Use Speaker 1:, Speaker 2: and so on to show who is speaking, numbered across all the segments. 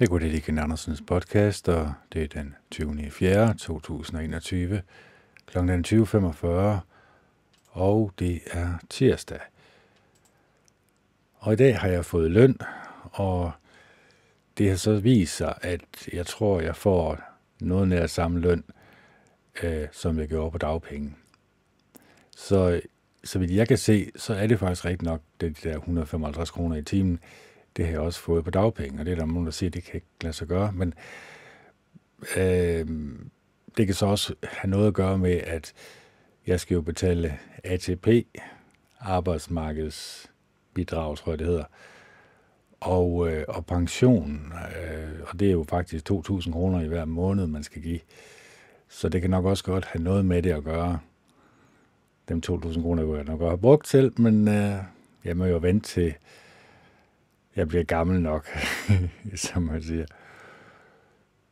Speaker 1: Jeg går det Ken Andersens podcast, og det er den 20. 4. 2021, kl. 20.45, og det er tirsdag. Og i dag har jeg fået løn, og det har så vist sig, at jeg tror, jeg får noget nær samme løn, øh, som jeg gjorde på dagpenge. Så så vidt jeg kan se, så er det faktisk rigtigt nok, det der 155 kroner i timen, det har jeg også fået på dagpenge, og det er der nogen, der siger, at det kan ikke lade sig gøre, men øh, det kan så også have noget at gøre med, at jeg skal jo betale ATP, arbejdsmarkedsbidrag, tror jeg det hedder, og, øh, og pension, øh, og det er jo faktisk 2.000 kroner i hver måned, man skal give. Så det kan nok også godt have noget med det at gøre. Dem 2.000 kroner kunne jeg nok godt have brugt til, men øh, jeg må jo vente til, jeg bliver gammel nok, som man siger.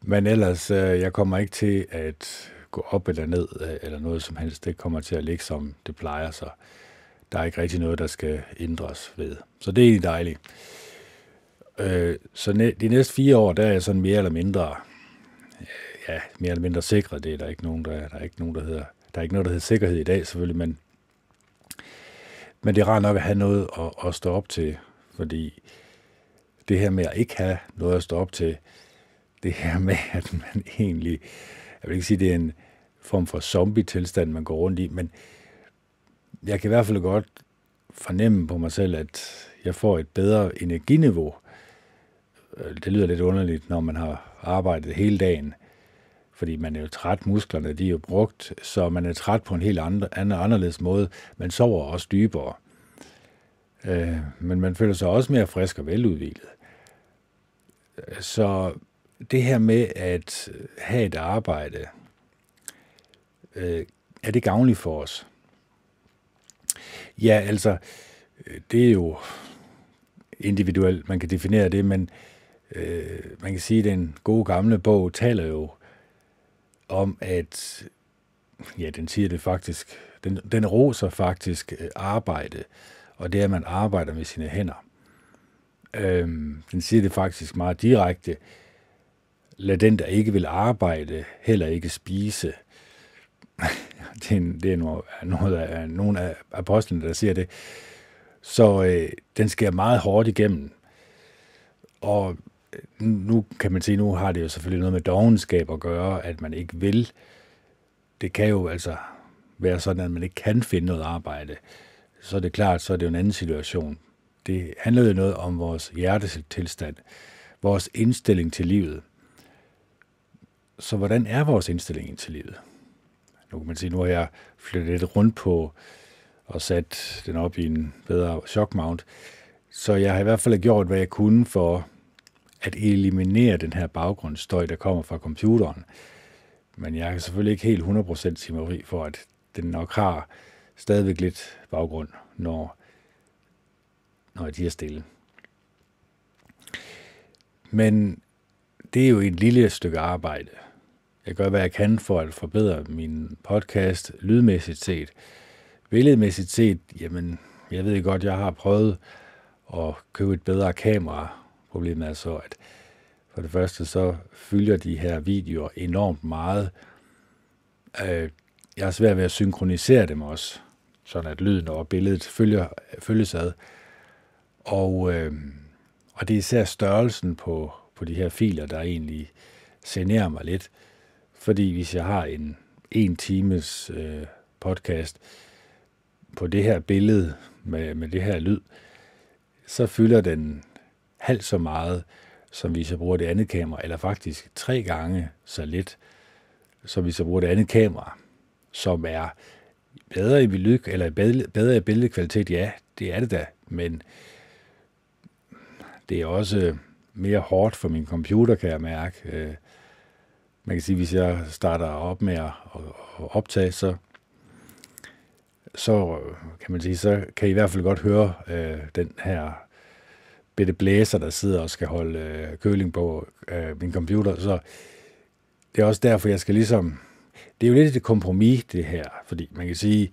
Speaker 1: Men ellers, øh, jeg kommer ikke til at gå op eller ned, øh, eller noget som helst. Det kommer til at ligge, som det plejer, så der er ikke rigtig noget, der skal ændres ved. Så det er egentlig dejligt. Øh, så de næste fire år, der er jeg sådan mere eller mindre, ja, mere eller mindre sikret. Det er der ikke nogen, der, der er ikke nogen, der hedder, der er ikke noget, der hedder sikkerhed i dag selvfølgelig, men, men det er rart nok at have noget at, at stå op til, fordi det her med at ikke have noget at stå op til, det her med, at man egentlig, jeg vil ikke sige, det er en form for zombie-tilstand, man går rundt i, men jeg kan i hvert fald godt fornemme på mig selv, at jeg får et bedre energiniveau. Det lyder lidt underligt, når man har arbejdet hele dagen, fordi man er jo træt, musklerne de er jo brugt, så man er træt på en helt andre, anderledes måde. Man sover også dybere. Øh, men man føler sig også mere frisk og veludviklet. Så det her med at have et arbejde, øh, er det gavnligt for os? Ja, altså, øh, det er jo individuelt, man kan definere det, men øh, man kan sige, at den gode gamle bog taler jo om, at ja, den siger det faktisk, den, den roser faktisk øh, arbejde, og det er, at man arbejder med sine hænder. Øhm, den siger det faktisk meget direkte. Lad den, der ikke vil arbejde, heller ikke spise. det er, det er noget, noget af, nogle af apostlene, der siger det. Så øh, den sker meget hårdt igennem. Og øh, nu kan man sige, nu har det jo selvfølgelig noget med dogenskab at gøre, at man ikke vil. Det kan jo altså være sådan, at man ikke kan finde noget arbejde. Så er det klart, så er det jo en anden situation. Det handler jo noget om vores hjertetilstand, vores indstilling til livet. Så hvordan er vores indstilling til livet? Nu kan man sige, nu har jeg flyttet lidt rundt på og sat den op i en bedre shockmount. Så jeg har i hvert fald gjort, hvad jeg kunne for at eliminere den her baggrundsstøj, der kommer fra computeren. Men jeg kan selvfølgelig ikke helt 100% sige mig for, at den nok har stadigvæk lidt baggrund, når når de er stille. Men det er jo et lille stykke arbejde. Jeg gør, hvad jeg kan for at forbedre min podcast lydmæssigt set. Billedmæssigt set, jamen, jeg ved godt, jeg har prøvet at købe et bedre kamera. Problemet er så, at for det første så fylder de her videoer enormt meget. Øh, jeg har svært ved at synkronisere dem også, sådan at lyden og billedet følger, følges ad. Og, øh, og det er især størrelsen på, på de her filer, der egentlig generer mig lidt. Fordi hvis jeg har en en times øh, podcast på det her billede med, med det her lyd, så fylder den halvt så meget, som hvis jeg bruger det andet kamera, eller faktisk tre gange så lidt, som hvis jeg bruger det andet kamera, som er bedre i lyd, eller bedre i billedkvalitet, ja, det er det da, men det er også øh, mere hårdt for min computer, kan jeg mærke. Øh, man kan sige, hvis jeg starter op med at optage, så, så øh, kan man sige, så kan I i hvert fald godt høre øh, den her bitte blæser, der sidder og skal holde øh, køling på øh, min computer. Så det er også derfor, jeg skal ligesom... Det er jo lidt et kompromis, det her, fordi man kan sige,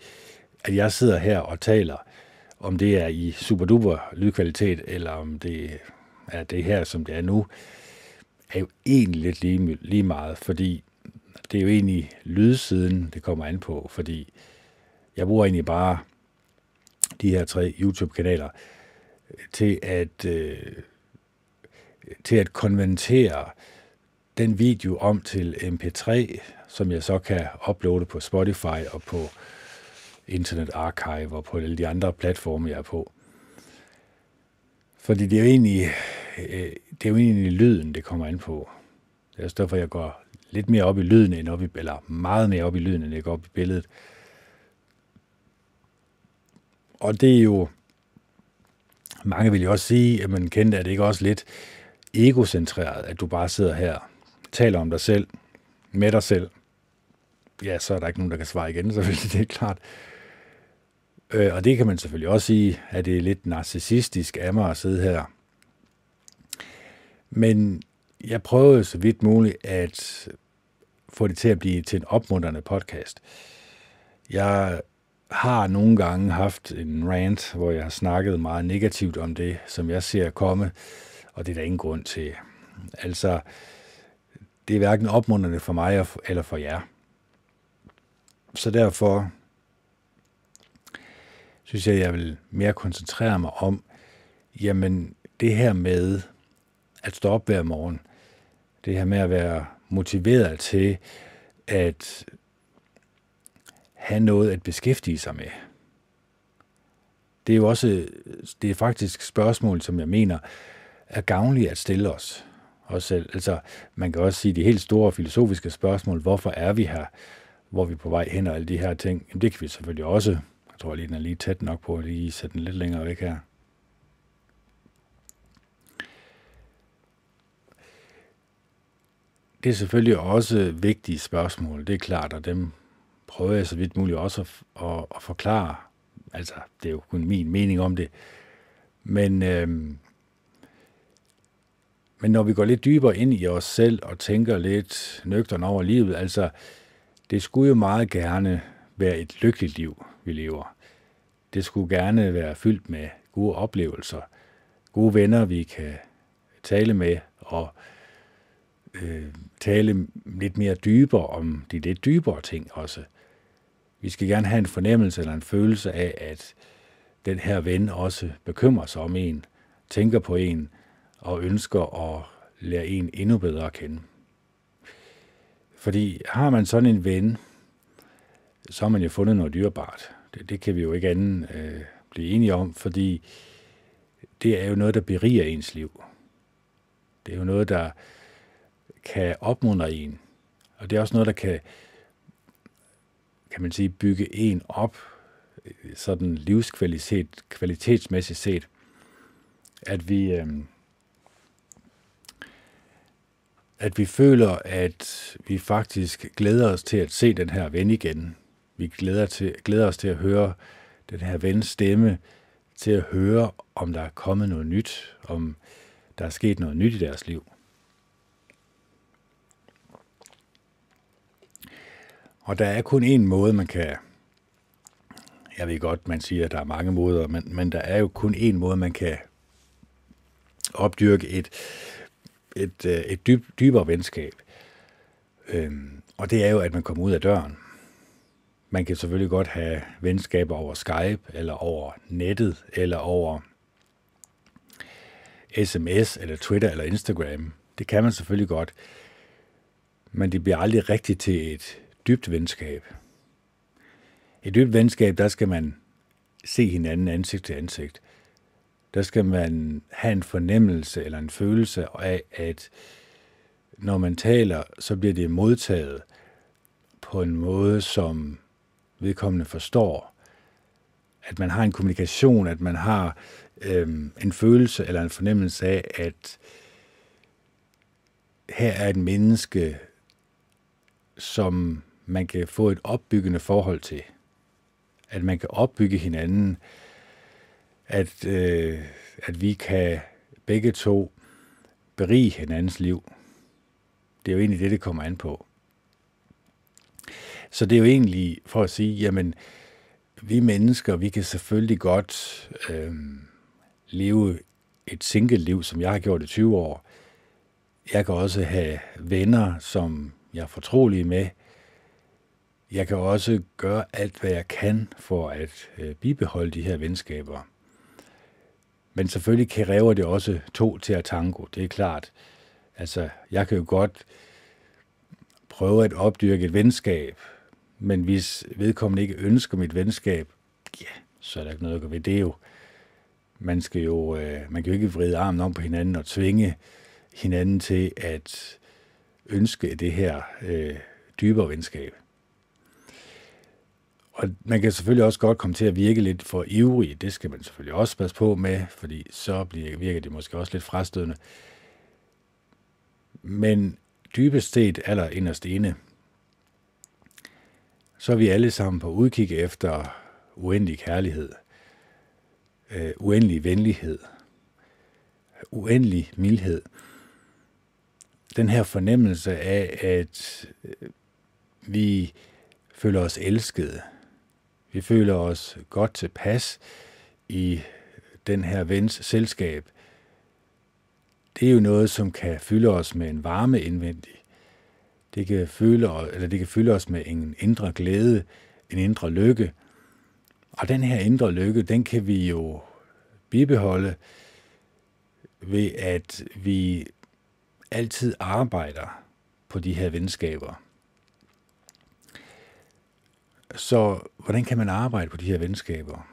Speaker 1: at jeg sidder her og taler, om det er i superduper lydkvalitet, eller om det er det her, som det er nu. er jo egentlig lidt lige, lige meget, fordi det er jo egentlig lydsiden, det kommer an på, fordi jeg bruger egentlig bare de her tre YouTube-kanaler til at, øh, til at konvertere den video om til MP3, som jeg så kan uploade på Spotify og på Internet Archive og på alle de andre platforme, jeg er på. Fordi det er jo egentlig, øh, det er jo egentlig lyden, det kommer an på. Det er også derfor, jeg går lidt mere op i lyden, end op i, eller meget mere op i lyden, end jeg går op i billedet. Og det er jo, mange vil jo også sige, at man kendte, at det ikke også lidt egocentreret, at du bare sidder her, taler om dig selv, med dig selv. Ja, så er der ikke nogen, der kan svare igen, så det er klart. Øh, og det kan man selvfølgelig også sige, at det er lidt narcissistisk af mig at sidde her. Men jeg prøvede så vidt muligt at få det til at blive til en opmuntrende podcast. Jeg har nogle gange haft en rant, hvor jeg har snakket meget negativt om det, som jeg ser komme, og det er der ingen grund til. Altså, det er hverken opmuntrende for mig eller for jer. Så derfor synes jeg, jeg vil mere koncentrere mig om, jamen det her med at stå op hver morgen, det her med at være motiveret til at have noget at beskæftige sig med. Det er jo også, det er faktisk spørgsmål, som jeg mener er gavnlige at stille os. os selv. Altså, man kan også sige de helt store filosofiske spørgsmål, hvorfor er vi her, hvor vi er på vej hen og alle de her ting, jamen det kan vi selvfølgelig også. Jeg tror lige, den er lige tæt nok på at lige sætte den lidt længere væk her. Det er selvfølgelig også vigtige spørgsmål, det er klart, og dem prøver jeg så vidt muligt også at, at, at forklare. Altså, det er jo kun min mening om det. Men, øhm, men når vi går lidt dybere ind i os selv og tænker lidt nøgtern over livet, altså, det skulle jo meget gerne være et lykkeligt liv, vi lever. Det skulle gerne være fyldt med gode oplevelser, gode venner, vi kan tale med, og øh, tale lidt mere dybere om de lidt dybere ting også. Vi skal gerne have en fornemmelse eller en følelse af, at den her ven også bekymrer sig om en, tænker på en og ønsker at lære en endnu bedre at kende. Fordi har man sådan en ven, så har man jo fundet noget dyrebart. Det, det kan vi jo ikke anden øh, blive enige om, fordi det er jo noget, der beriger ens liv. Det er jo noget, der kan opmuntre en. Og det er også noget, der kan, kan man sige, bygge en op, øh, sådan livskvalitet, kvalitetsmæssigt set. At vi, øh, at vi føler, at vi faktisk glæder os til at se den her ven igen. Vi glæder, til, glæder os til at høre den her vens stemme, til at høre, om der er kommet noget nyt, om der er sket noget nyt i deres liv. Og der er kun én måde, man kan... Jeg ved godt, man siger, at der er mange måder, men, men der er jo kun én måde, man kan opdyrke et, et, øh, et dyb, dybere venskab. Øhm, og det er jo, at man kommer ud af døren. Man kan selvfølgelig godt have venskaber over Skype, eller over nettet, eller over sms, eller Twitter, eller Instagram. Det kan man selvfølgelig godt. Men det bliver aldrig rigtigt til et dybt venskab. Et dybt venskab, der skal man se hinanden ansigt til ansigt. Der skal man have en fornemmelse eller en følelse af, at når man taler, så bliver det modtaget på en måde, som vedkommende forstår. At man har en kommunikation, at man har øhm, en følelse eller en fornemmelse af, at her er et menneske, som man kan få et opbyggende forhold til. At man kan opbygge hinanden. At, øh, at vi kan begge to berige hinandens liv. Det er jo egentlig det, det kommer an på. Så det er jo egentlig for at sige, jamen, vi mennesker, vi kan selvfølgelig godt øh, leve et single liv, som jeg har gjort i 20 år. Jeg kan også have venner, som jeg er fortrolig med. Jeg kan også gøre alt, hvad jeg kan for at øh, bibeholde de her venskaber. Men selvfølgelig kræver det også to til at tango, det er klart. Altså, jeg kan jo godt prøve at opdyrke et venskab, men hvis vedkommende ikke ønsker mit venskab, ja, så er der ikke noget at gøre ved det jo. Man, skal jo, øh, man kan jo ikke vride armen om på hinanden og tvinge hinanden til at ønske det her øh, dybere venskab. Og man kan selvfølgelig også godt komme til at virke lidt for ivrig. Det skal man selvfølgelig også passe på med, fordi så bliver, virker det måske også lidt frastødende. Men dybest set aller inderst inde, så er vi alle sammen på udkig efter uendelig kærlighed, øh, uendelig venlighed, uendelig mildhed. Den her fornemmelse af, at øh, vi føler os elskede. Vi føler os godt tilpas i den her vens selskab. Det er jo noget, som kan fylde os med en varme indvendig. Det kan, føle, eller det kan fylde os med en indre glæde, en indre lykke. Og den her indre lykke, den kan vi jo bibeholde ved, at vi altid arbejder på de her venskaber. Så hvordan kan man arbejde på de her venskaber?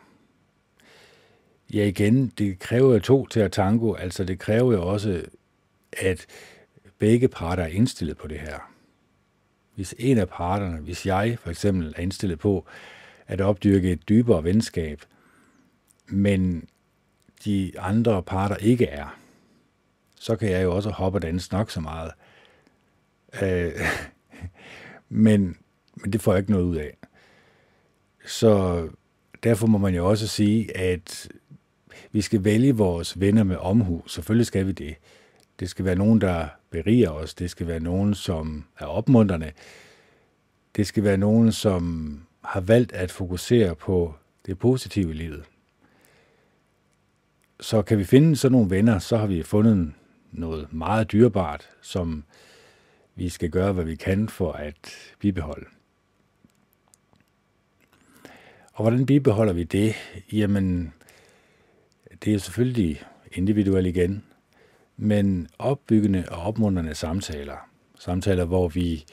Speaker 1: Ja, igen, det kræver jo to til at tango, altså det kræver jo også, at begge parter er indstillet på det her. Hvis en af parterne, hvis jeg for eksempel er indstillet på at opdyrke et dybere venskab, men de andre parter ikke er, så kan jeg jo også hoppe og danse nok så meget. Øh, men, men det får jeg ikke noget ud af. Så derfor må man jo også sige, at vi skal vælge vores venner med omhu. Selvfølgelig skal vi det. Det skal være nogen, der beriger os. Det skal være nogen, som er opmuntrende. Det skal være nogen, som har valgt at fokusere på det positive i livet. Så kan vi finde sådan nogle venner, så har vi fundet noget meget dyrebart, som vi skal gøre, hvad vi kan for at bibeholde. Og hvordan bibeholder vi det? Jamen, det er selvfølgelig individuelt igen, men opbyggende og opmunderende samtaler. Samtaler, hvor vi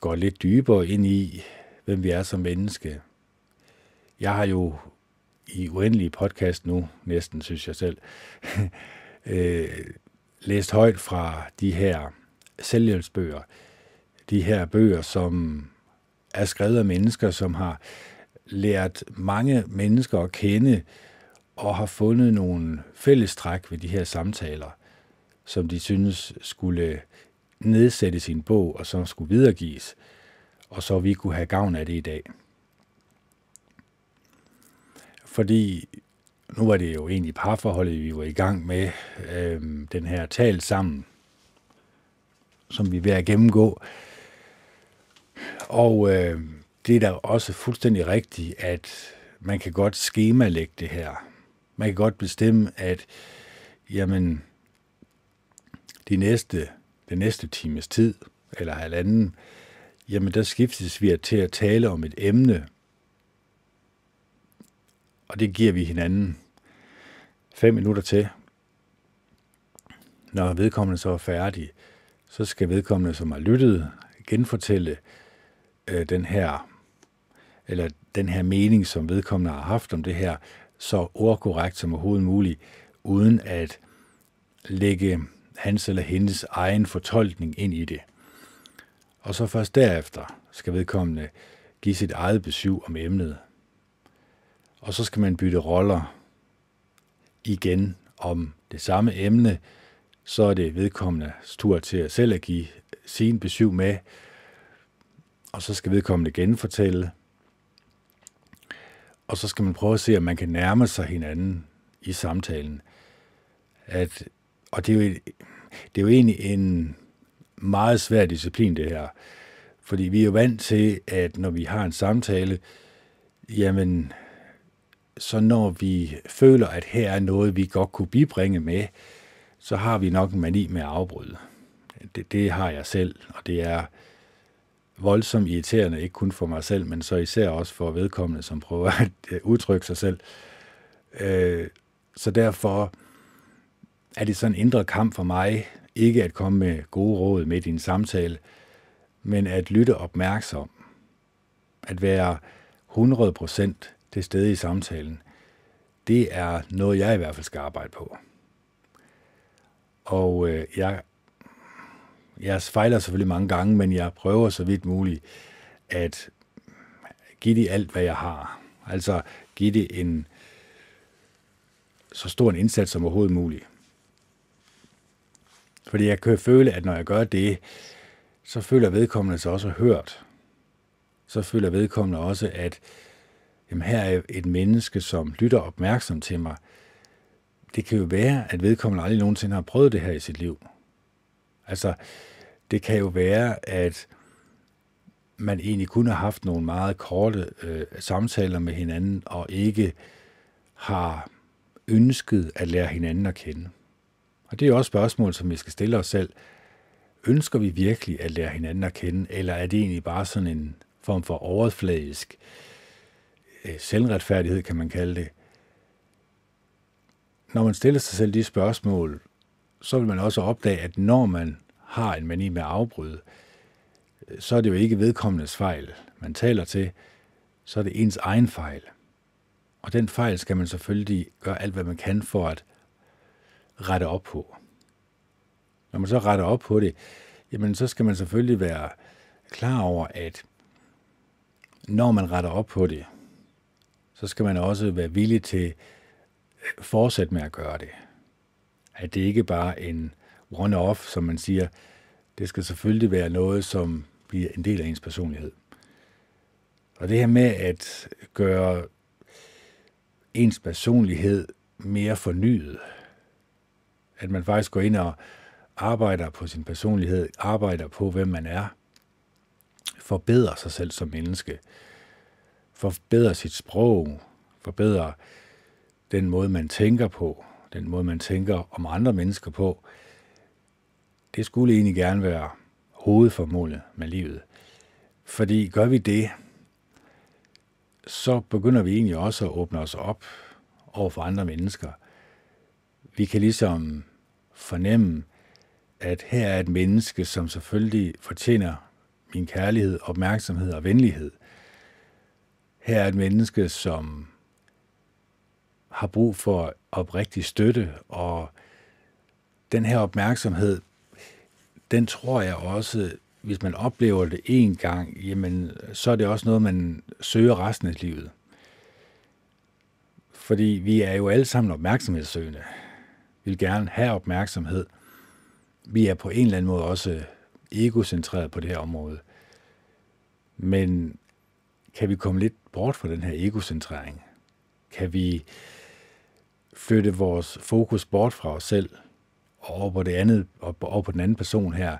Speaker 1: går lidt dybere ind i, hvem vi er som menneske. Jeg har jo i uendelige podcast nu, næsten synes jeg selv, øh, læst højt fra de her selvhjælpsbøger. De her bøger, som er skrevet af mennesker, som har lært mange mennesker at kende og har fundet nogle fællestræk ved de her samtaler, som de synes skulle nedsætte sin bog og så skulle videregives, og så vi kunne have gavn af det i dag. Fordi nu var det jo egentlig parforholdet, vi var i gang med, øh, den her tal sammen, som vi er ved at gennemgå. Og øh, det er da også fuldstændig rigtigt, at man kan godt skemalægge det her. Man kan godt bestemme, at jamen, de næste, den næste times tid, eller halvanden, jamen der skiftes vi til at tale om et emne, og det giver vi hinanden fem minutter til. Når vedkommende så er færdig, så skal vedkommende, som har lyttet, genfortælle øh, den her eller den her mening, som vedkommende har haft om det her, så ordkorrekt som overhovedet muligt, uden at lægge hans eller hendes egen fortolkning ind i det. Og så først derefter skal vedkommende give sit eget besøg om emnet. Og så skal man bytte roller igen om det samme emne, så er det vedkommende tur til at selv at give sin besøg med, og så skal vedkommende genfortælle, og så skal man prøve at se, om man kan nærme sig hinanden i samtalen. At, og det er, jo, det er jo egentlig en meget svær disciplin, det her. Fordi vi er jo vant til, at når vi har en samtale, jamen, så når vi føler, at her er noget, vi godt kunne bibringe med, så har vi nok en mani med at afbryde. det, det har jeg selv, og det er voldsomt irriterende, ikke kun for mig selv, men så især også for vedkommende, som prøver at udtrykke sig selv. Øh, så derfor er det sådan en indre kamp for mig, ikke at komme med gode råd midt i en samtale, men at lytte opmærksom, at være 100% til stede i samtalen, det er noget, jeg i hvert fald skal arbejde på. Og øh, jeg, jeg fejler selvfølgelig mange gange, men jeg prøver så vidt muligt at give det alt, hvad jeg har. Altså give det en så stor en indsats som overhovedet muligt. Fordi jeg kan føle, at når jeg gør det, så føler vedkommende sig også hørt. Så føler vedkommende også, at jamen her er et menneske, som lytter opmærksom til mig. Det kan jo være, at vedkommende aldrig nogensinde har prøvet det her i sit liv. Altså, det kan jo være, at man egentlig kun har haft nogle meget korte øh, samtaler med hinanden, og ikke har ønsket at lære hinanden at kende. Og det er også spørgsmål, som vi skal stille os selv. Ønsker vi virkelig at lære hinanden at kende, eller er det egentlig bare sådan en form for overfladisk øh, selvretfærdighed, kan man kalde det? Når man stiller sig selv de spørgsmål, så vil man også opdage, at når man har en mani med at afbryde, øh, så er det jo ikke vedkommendes fejl, man taler til, så er det ens egen fejl. Og den fejl skal man selvfølgelig gøre alt, hvad man kan for at rette op på. Når man så retter op på det, jamen så skal man selvfølgelig være klar over, at når man retter op på det, så skal man også være villig til at fortsætte med at gøre det. At det ikke bare er en one-off, som man siger. Det skal selvfølgelig være noget, som bliver en del af ens personlighed. Og det her med at gøre ens personlighed mere fornyet, at man faktisk går ind og arbejder på sin personlighed, arbejder på, hvem man er, forbedrer sig selv som menneske, forbedrer sit sprog, forbedrer den måde, man tænker på, den måde, man tænker om andre mennesker på, det skulle egentlig gerne være hovedformålet med livet. Fordi gør vi det, så begynder vi egentlig også at åbne os op over for andre mennesker. Vi kan ligesom fornemme, at her er et menneske, som selvfølgelig fortjener min kærlighed, opmærksomhed og venlighed. Her er et menneske, som har brug for oprigtig støtte, og den her opmærksomhed, den tror jeg også, hvis man oplever det en gang, jamen, så er det også noget, man søger resten af livet. Fordi vi er jo alle sammen opmærksomhedssøgende. Vil gerne have opmærksomhed. Vi er på en eller anden måde også øh, egocentreret på det her område. Men kan vi komme lidt bort fra den her egocentrering? Kan vi flytte vores fokus bort fra os selv og over på det andet, og over på den anden person her,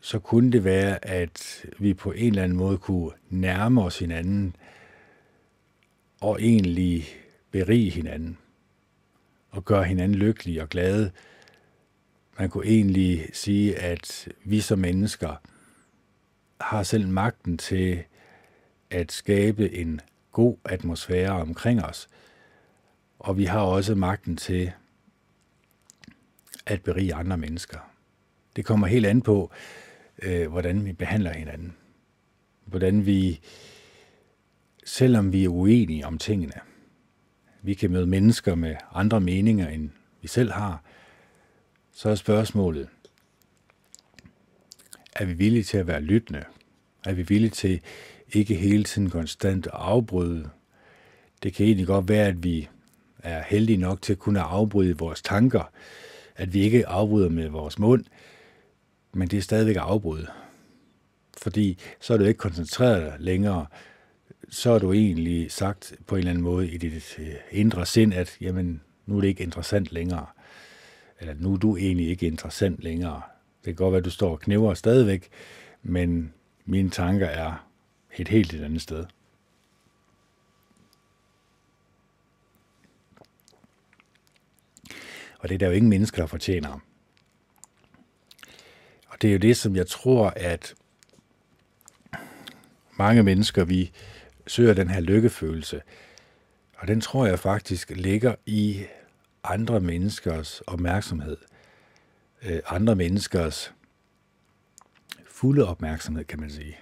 Speaker 1: så kunne det være, at vi på en eller anden måde kunne nærme os hinanden og egentlig berige hinanden og gøre hinanden lykkelige og glade. Man kunne egentlig sige, at vi som mennesker har selv magten til at skabe en god atmosfære omkring os, og vi har også magten til at berige andre mennesker. Det kommer helt an på, øh, hvordan vi behandler hinanden. Hvordan vi, selvom vi er uenige om tingene, vi kan møde mennesker med andre meninger, end vi selv har, så er spørgsmålet, er vi villige til at være lyttende? Er vi villige til ikke hele tiden konstant at afbryde? Det kan egentlig godt være, at vi er heldige nok til at kunne afbryde vores tanker, at vi ikke afbryder med vores mund, men det er stadigvæk afbrud. Fordi så er du ikke koncentreret længere, så er du egentlig sagt på en eller anden måde i dit øh, indre sind, at jamen, nu er det ikke interessant længere. Eller nu er du egentlig ikke interessant længere. Det kan godt være, at du står og knæver stadigvæk, men mine tanker er et helt et andet sted. Og det er der jo ingen mennesker, der fortjener. Og det er jo det, som jeg tror, at mange mennesker, vi søger den her lykkefølelse. Og den tror jeg faktisk ligger i andre menneskers opmærksomhed. Øh, andre menneskers fulde opmærksomhed, kan man sige.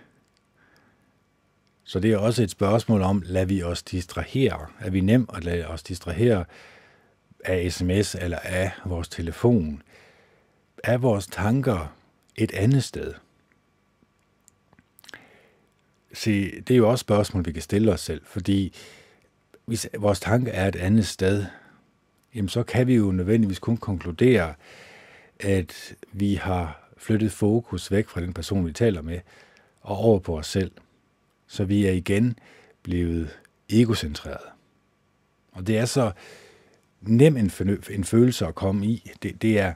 Speaker 1: Så det er også et spørgsmål om, lader vi os distrahere? Er vi nem at lade os distrahere af sms eller af vores telefon? Er vores tanker et andet sted? Se, det er jo også et spørgsmål, vi kan stille os selv, fordi hvis vores tanke er et andet sted, jamen så kan vi jo nødvendigvis kun konkludere, at vi har flyttet fokus væk fra den person, vi taler med, og over på os selv. Så vi er igen blevet egocentreret. Og det er så nem en, en følelse at komme i. Det, det er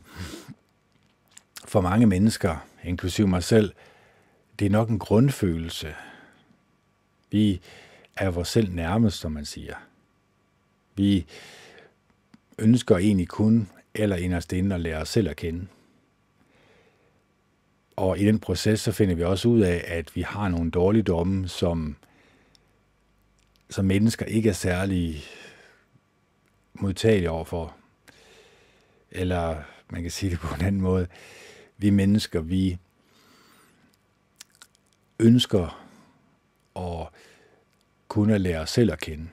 Speaker 1: for mange mennesker, inklusive mig selv, det er nok en grundfølelse. Vi er vores selv nærmest, som man siger. Vi ønsker egentlig kun eller inderst inde at lære os selv at kende. Og i den proces, så finder vi også ud af, at vi har nogle dårligdomme, som, som mennesker ikke er særlig modtagelige overfor. Eller man kan sige det på en anden måde. Vi mennesker, vi ønsker at kunne lære os selv at kende.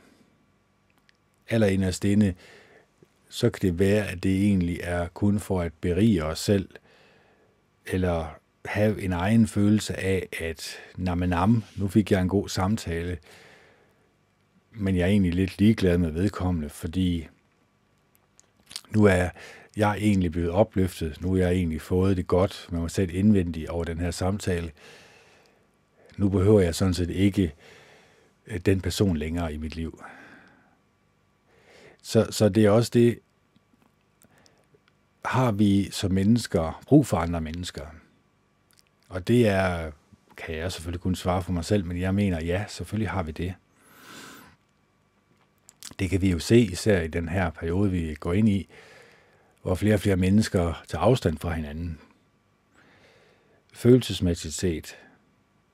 Speaker 1: Eller inderst inde, så kan det være, at det egentlig er kun for at berige os selv, eller have en egen følelse af, at nam, nu fik jeg en god samtale, men jeg er egentlig lidt ligeglad med vedkommende, fordi nu er jeg egentlig blevet opløftet, nu er jeg egentlig fået det godt med mig selv indvendigt over den her samtale. Nu behøver jeg sådan set ikke øh, den person længere i mit liv. Så, så det er også det, har vi som mennesker brug for andre mennesker? Og det er, kan jeg selvfølgelig kun svare for mig selv, men jeg mener, ja, selvfølgelig har vi det. Det kan vi jo se især i den her periode, vi går ind i, hvor flere og flere mennesker tager afstand fra hinanden. Følelsesmæssigt set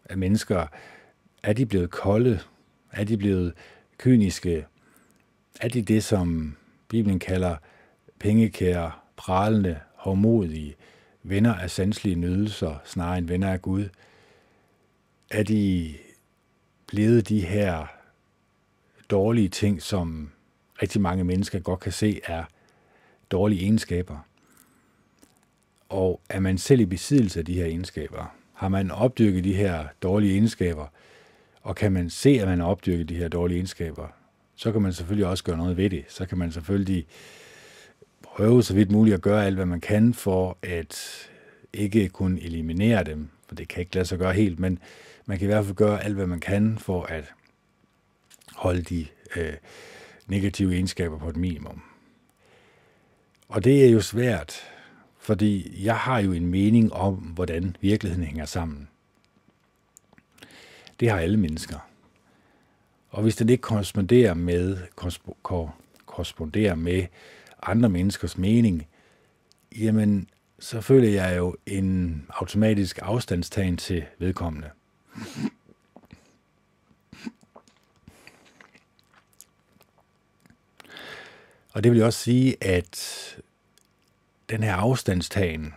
Speaker 1: er mennesker, er de blevet kolde? Er de blevet kyniske? Er de det, som Bibelen kalder pengekære, pralende, hårdmodige, venner af sanselige nydelser, snarere end venner af Gud? Er de blevet de her dårlige ting, som rigtig mange mennesker godt kan se er dårlige egenskaber? Og er man selv i besiddelse af de her egenskaber? Har man opdyrket de her dårlige egenskaber? Og kan man se, at man har opdyrket de her dårlige egenskaber? Så kan man selvfølgelig også gøre noget ved det. Så kan man selvfølgelig prøve så vidt muligt at gøre alt, hvad man kan for at ikke kun eliminere dem, for det kan ikke lade sig gøre helt, men man kan i hvert fald gøre alt, hvad man kan for at holde de øh, negative egenskaber på et minimum. Og det er jo svært, fordi jeg har jo en mening om, hvordan virkeligheden hænger sammen. Det har alle mennesker. Og hvis den ikke korresponderer med, korresponderer med andre menneskers mening, jamen, så føler jeg jo en automatisk afstandstagen til vedkommende. Og det vil også sige, at den her afstandstagen,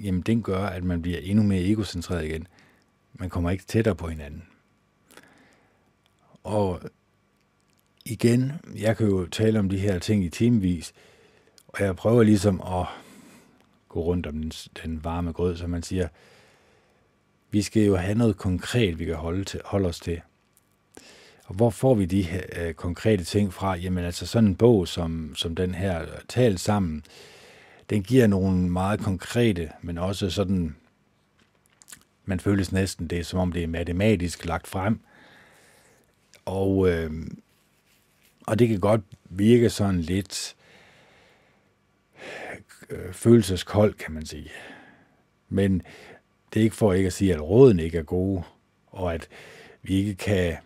Speaker 1: jamen den gør, at man bliver endnu mere egocentreret igen. Man kommer ikke tættere på hinanden. Og igen, jeg kan jo tale om de her ting i timevis, og jeg prøver ligesom at gå rundt om den, den varme grød, som man siger. Vi skal jo have noget konkret, vi kan holde, til, holde os til. Og hvor får vi de her øh, konkrete ting fra? Jamen altså sådan en bog som, som den her, Tal sammen, den giver nogle meget konkrete, men også sådan, man føles næsten det, som om det er matematisk lagt frem. Og, øh, og det kan godt virke sådan lidt øh, følelseskold, kan man sige. Men det er ikke for ikke at sige, at råden ikke er gode, og at vi ikke kan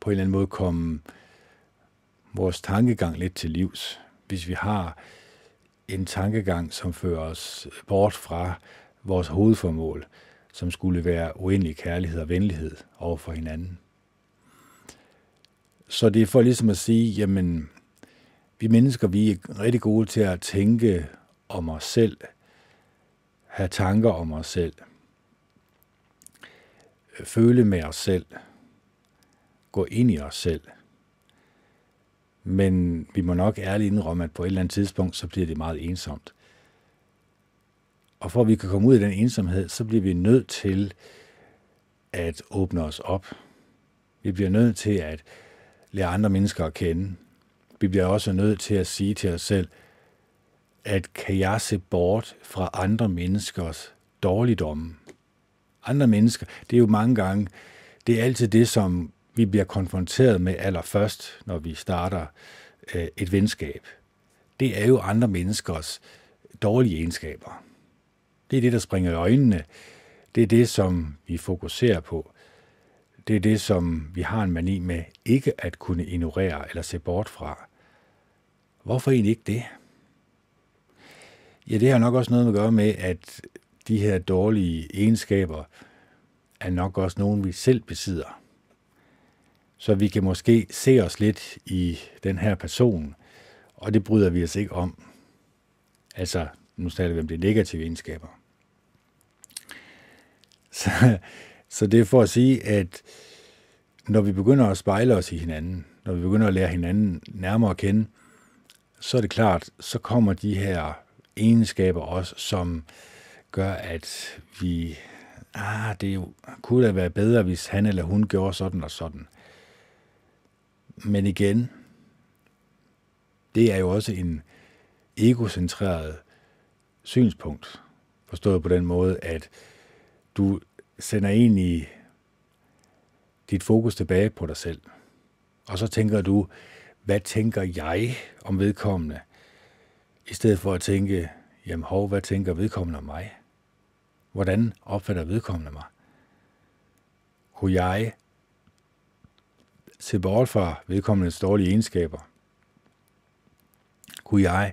Speaker 1: på en eller anden måde komme vores tankegang lidt til livs, hvis vi har en tankegang, som fører os bort fra, vores hovedformål, som skulle være uendelig kærlighed og venlighed over for hinanden. Så det er for ligesom at sige, jamen, vi mennesker, vi er rigtig gode til at tænke om os selv, have tanker om os selv, føle med os selv, gå ind i os selv. Men vi må nok ærligt indrømme, at på et eller andet tidspunkt, så bliver det meget ensomt. Og for at vi kan komme ud af den ensomhed, så bliver vi nødt til at åbne os op. Vi bliver nødt til at lære andre mennesker at kende. Vi bliver også nødt til at sige til os selv, at kan jeg se bort fra andre menneskers dårligdomme? Andre mennesker, det er jo mange gange, det er altid det, som vi bliver konfronteret med allerførst, når vi starter øh, et venskab. Det er jo andre menneskers dårlige egenskaber. Det er det, der springer i øjnene. Det er det, som vi fokuserer på. Det er det, som vi har en mani med ikke at kunne ignorere eller se bort fra. Hvorfor egentlig ikke det? Ja, det har nok også noget at gøre med, at de her dårlige egenskaber er nok også nogen, vi selv besidder. Så vi kan måske se os lidt i den her person, og det bryder vi os ikke om. Altså, nu taler vi om de negative egenskaber. Så, så det er for at sige, at når vi begynder at spejle os i hinanden, når vi begynder at lære hinanden nærmere at kende, så er det klart, så kommer de her egenskaber også, som gør, at vi, ah, det kunne da være bedre, hvis han eller hun gjorde sådan og sådan. Men igen, det er jo også en egocentreret synspunkt, forstået på den måde, at du sender egentlig dit fokus tilbage på dig selv. Og så tænker du, hvad tænker jeg om vedkommende? I stedet for at tænke, jamen hov, hvad tænker vedkommende om mig? Hvordan opfatter vedkommende mig? Kunne jeg se bort fra vedkommendes dårlige egenskaber? Kunne jeg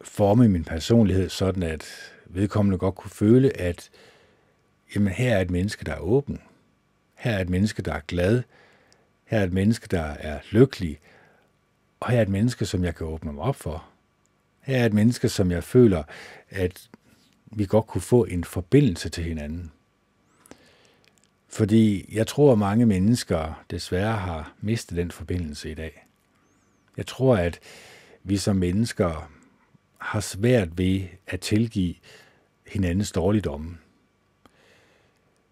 Speaker 1: forme min personlighed sådan, at vedkommende godt kunne føle, at jamen, her er et menneske, der er åben. Her er et menneske, der er glad. Her er et menneske, der er lykkelig. Og her er et menneske, som jeg kan åbne mig op for. Her er et menneske, som jeg føler, at vi godt kunne få en forbindelse til hinanden. Fordi jeg tror, at mange mennesker desværre har mistet den forbindelse i dag. Jeg tror, at vi som mennesker har svært ved at tilgive hinandens dårligdomme.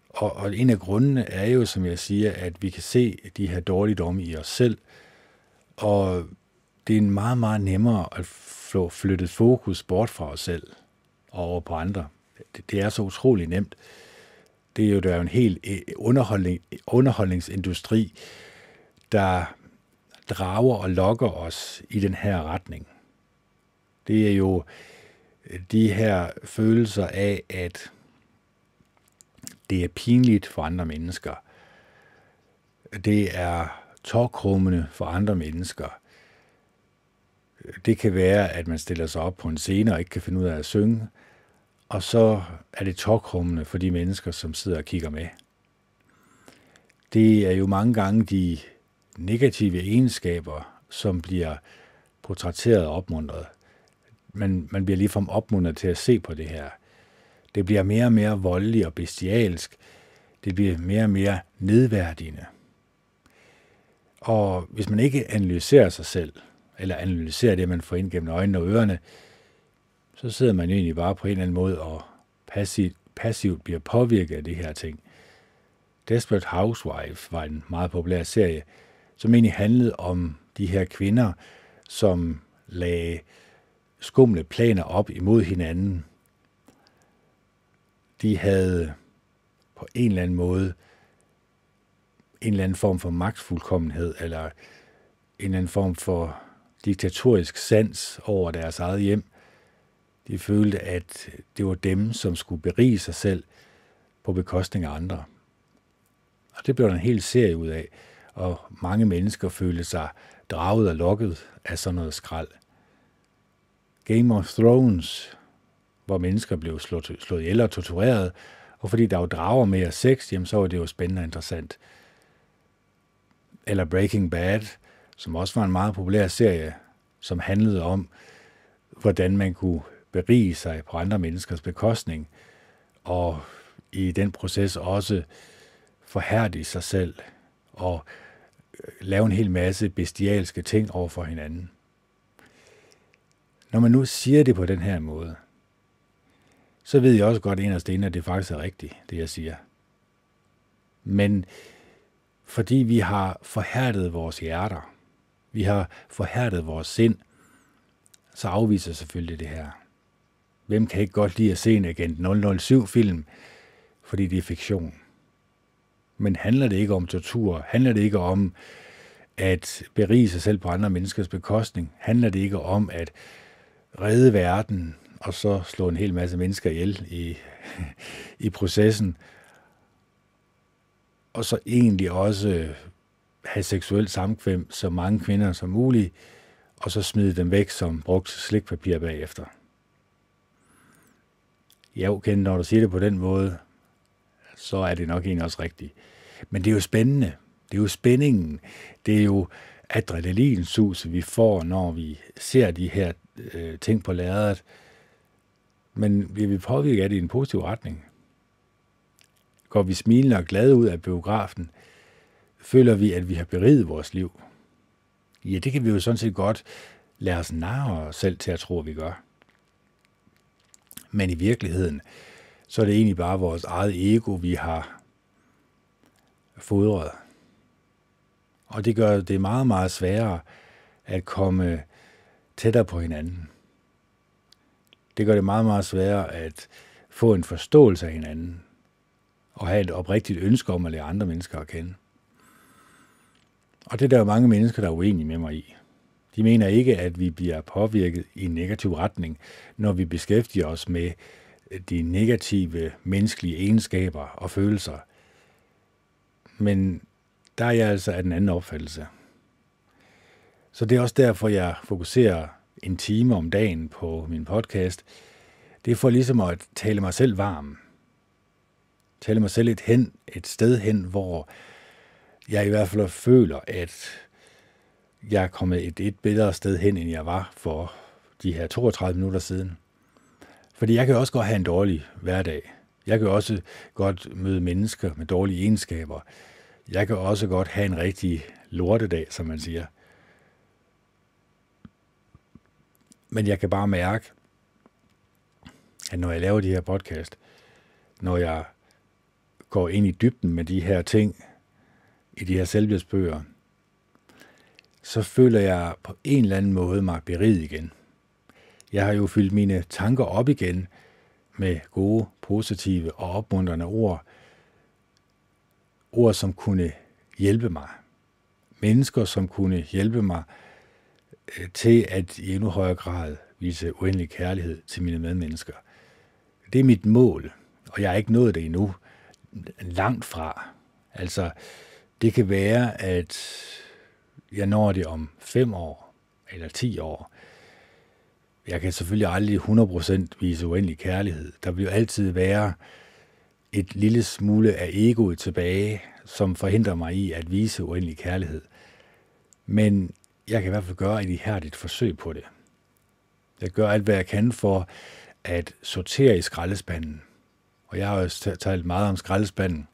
Speaker 1: Og, og en af grundene er jo, som jeg siger, at vi kan se de her dårligdomme i os selv, og det er meget, meget nemmere at få flyttet fokus bort fra os selv og over på andre. Det, det er så utrolig nemt. Det er jo der er en helt øh, underholdning, underholdningsindustri, der drager og lokker os i den her retning. Det er jo øh, de her følelser af, at det er pinligt for andre mennesker. Det er tårkrummende for andre mennesker. Det kan være, at man stiller sig op på en scene og ikke kan finde ud af at synge, og så er det tokrummende for de mennesker, som sidder og kigger med. Det er jo mange gange de negative egenskaber, som bliver portrætteret og opmuntret. Man, man bliver ligefrem opmuntret til at se på det her – det bliver mere og mere voldelig og bestialsk. Det bliver mere og mere nedværdigende. Og hvis man ikke analyserer sig selv, eller analyserer det, man får ind gennem øjnene og ørerne, så sidder man egentlig bare på en eller anden måde og passivt, passivt bliver påvirket af det her ting. Desperate Housewife var en meget populær serie, som egentlig handlede om de her kvinder, som lagde skumle planer op imod hinanden, de havde på en eller anden måde en eller anden form for magtfuldkommenhed, eller en eller anden form for diktatorisk sans over deres eget hjem. De følte, at det var dem, som skulle berige sig selv på bekostning af andre. Og det blev der en hel serie ud af, og mange mennesker følte sig draget og lokket af sådan noget skrald. Game of Thrones hvor mennesker blev slået, slået ihjel og tortureret, og fordi der var drager mere sex, jamen så var det jo spændende og interessant. Eller Breaking Bad, som også var en meget populær serie, som handlede om, hvordan man kunne berige sig på andre menneskers bekostning, og i den proces også forhærdige sig selv og øh, lave en hel masse bestialske ting over for hinanden. Når man nu siger det på den her måde, så ved jeg også godt inderst inde, at det faktisk er rigtigt, det jeg siger. Men fordi vi har forhærdet vores hjerter, vi har forhærdet vores sind, så afviser selvfølgelig det her. Hvem kan ikke godt lide at se en Agent 007-film, fordi det er fiktion? Men handler det ikke om tortur? Handler det ikke om at berige sig selv på andre menneskers bekostning? Handler det ikke om at redde verden og så slå en hel masse mennesker ihjel i, i processen? Og så egentlig også have seksuelt samkvem så mange kvinder som muligt, og så smide dem væk som brugt slikpapir bagefter. Ja, okay, når du siger det på den måde, så er det nok egentlig også rigtigt. Men det er jo spændende. Det er jo spændingen. Det er jo adrenalinsus, vi får, når vi ser de her øh, ting på lærredet. Men bliver vi påvirket af det i en positiv retning? Går vi smilende og glade ud af biografen? Føler vi, at vi har beriget vores liv? Ja, det kan vi jo sådan set godt lade os narre os selv til at tro, at vi gør. Men i virkeligheden, så er det egentlig bare vores eget ego, vi har fodret. Og det gør det meget, meget sværere at komme tættere på hinanden. Det gør det meget, meget sværere at få en forståelse af hinanden og have et oprigtigt ønske om at lære andre mennesker at kende. Og det er der jo mange mennesker, der er uenige med mig i. De mener ikke, at vi bliver påvirket i en negativ retning, når vi beskæftiger os med øh, de negative menneskelige egenskaber og følelser. Men der er jeg altså af den anden opfattelse. Så det er også derfor, jeg fokuserer en time om dagen på min podcast. Det er for ligesom at tale mig selv varm. Tale mig selv et, hen, et sted hen, hvor jeg i hvert fald føler, at jeg er kommet et, et bedre sted hen, end jeg var for de her 32 minutter siden. Fordi jeg kan også godt have en dårlig hverdag. Jeg kan også godt møde mennesker med dårlige egenskaber. Jeg kan også godt have en rigtig lortedag, som man siger. Men jeg kan bare mærke, at når jeg laver de her podcast, når jeg går ind i dybden med de her ting, i de her selvhjælpsbøger, så føler jeg på en eller anden måde mig beriget igen. Jeg har jo fyldt mine tanker op igen med gode, positive og opmuntrende ord. Ord, som kunne hjælpe mig. Mennesker, som kunne hjælpe mig øh, til at i endnu højere grad vise uendelig kærlighed til mine medmennesker. Det er mit mål, og jeg har ikke nået det endnu. Langt fra. Altså, det kan være, at jeg når det om fem år eller ti år. Jeg kan selvfølgelig aldrig 100% vise uendelig kærlighed. Der vil jo altid være et lille smule af egoet tilbage, som forhindrer mig i at vise uendelig kærlighed. Men jeg kan i hvert fald gøre et ihærdigt forsøg på det. Jeg gør alt, hvad jeg kan for at sortere i skraldespanden. Og jeg har jo talt meget om skraldespanden.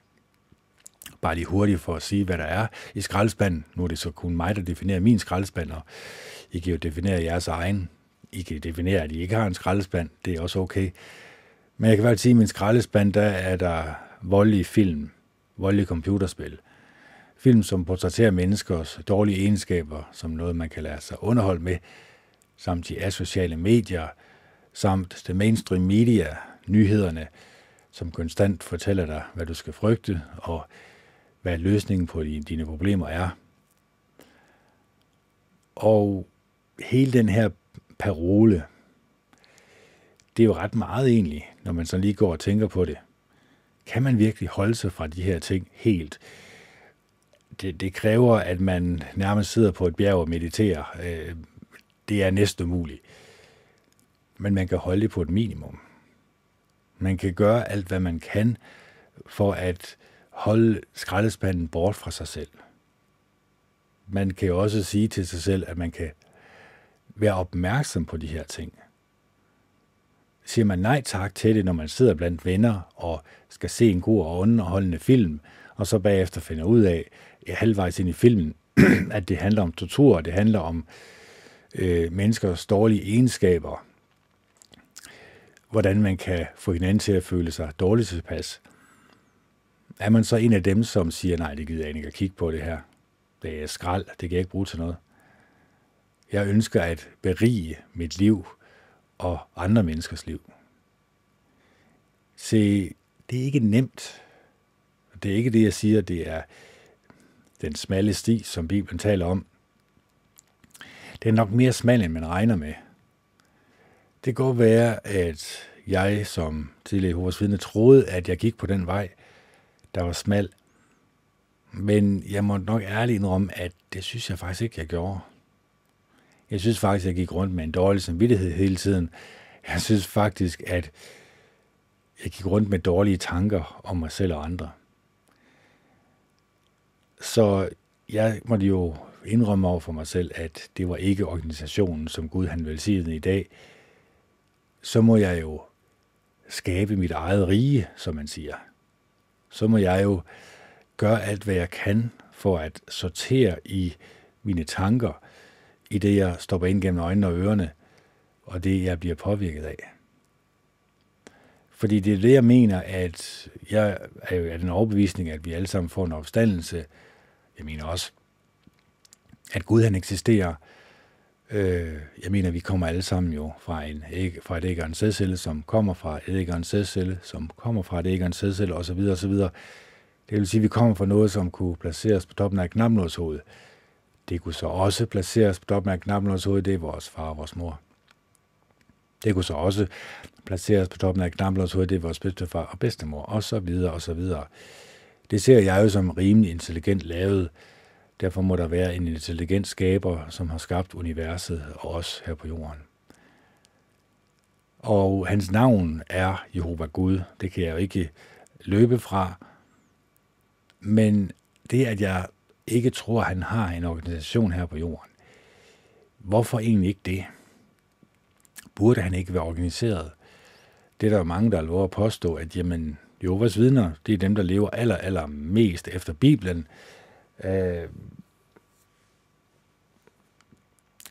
Speaker 1: Bare lige hurtigt for at sige, hvad der er i skraldespanden. Nu er det så kun mig, der definerer min skraldespand, og I kan jo definere jeres egen. I kan definere, at I ikke har en skraldespand. Det er også okay. Men jeg kan bare sige, at min skraldespand, der er der voldelige film, voldelige computerspil. Film, som portrætterer menneskers dårlige egenskaber, som noget, man kan lade sig underholde med, samt de asociale medier, samt det mainstream media, nyhederne, som konstant fortæller dig, hvad du skal frygte, og hvad løsningen på dine problemer er. Og hele den her parole, det er jo ret meget egentlig, når man så lige går og tænker på det. Kan man virkelig holde sig fra de her ting helt? Det, det kræver, at man nærmest sidder på et bjerg og mediterer. Øh, det er næsten umuligt. Men man kan holde det på et minimum. Man kan gøre alt, hvad man kan for at holde skraldespanden bort fra sig selv. Man kan jo også sige til sig selv, at man kan være opmærksom på de her ting. Siger man nej tak til det, når man sidder blandt venner og skal se en god og underholdende film, og så bagefter finder ud af, halvvejs ind i filmen, at det handler om tortur, det handler om øh, menneskers dårlige egenskaber, hvordan man kan få hinanden til at føle sig dårligt tilpas. Er man så en af dem, som siger, nej, det gider jeg ikke at kigge på det her. Det er skrald, det kan jeg ikke bruge til noget. Jeg ønsker at berige mit liv og andre menneskers liv. Se, det er ikke nemt. Det er ikke det, jeg siger, det er den smalle sti, som Bibelen taler om. Det er nok mere smal, end man regner med. Det kan godt være, at jeg som tidligere Jehovas vidne troede, at jeg gik på den vej, der var smal. Men jeg må nok ærligt indrømme, at det synes jeg faktisk ikke, jeg gjorde. Jeg synes faktisk, jeg gik rundt med en dårlig samvittighed hele tiden. Jeg synes faktisk, at jeg gik rundt med dårlige tanker om mig selv og andre. Så jeg måtte jo indrømme over for mig selv, at det var ikke organisationen, som Gud han velsignede i dag. Så må jeg jo skabe mit eget rige, som man siger. Så må jeg jo gøre alt, hvad jeg kan for at sortere i mine tanker, i det, jeg stopper ind gennem øjnene og ørerne, og det, jeg bliver påvirket af. Fordi det er det, jeg mener, at jeg er jo af den overbevisning, at vi alle sammen får en opstandelse. Jeg mener også, at Gud han eksisterer. Øh, jeg mener, vi kommer alle sammen jo fra, en æg, fra et æg og en sædcelle, som kommer fra et æg og en sædcelle, som kommer fra et æg og en sædcelle osv. osv. Det vil sige, at vi kommer fra noget, som kunne placeres på toppen af knapnålshovedet. Det kunne så også placeres på toppen af knapnålshovedet, det er vores far og vores mor. Det kunne så også placeres på toppen af knapnålshovedet, det er vores bedstefar og bedstemor, og så videre og så videre. Det ser jeg jo som rimelig intelligent lavet, Derfor må der være en intelligent skaber, som har skabt universet og os her på jorden. Og hans navn er Jehova Gud. Det kan jeg jo ikke løbe fra. Men det, at jeg ikke tror, at han har en organisation her på jorden, hvorfor egentlig ikke det? Burde han ikke være organiseret? Det er der jo mange, der lover at påstå, at jamen, Jehovas vidner, det er dem, der lever aller, aller mest efter Bibelen. Øh,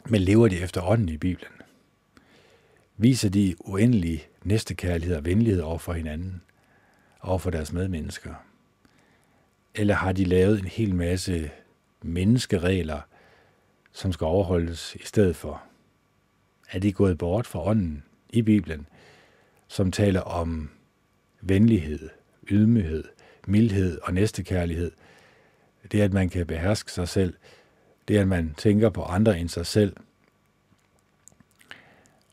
Speaker 1: men lever de efter ånden i Bibelen? Viser de uendelig næstekærlighed og venlighed over for hinanden, over for deres medmennesker? Eller har de lavet en hel masse menneskeregler, som skal overholdes i stedet for? Er de gået bort fra ånden i Bibelen, som taler om venlighed, ydmyghed, mildhed og næstekærlighed? Det er, at man kan beherske sig selv, det er, at man tænker på andre end sig selv.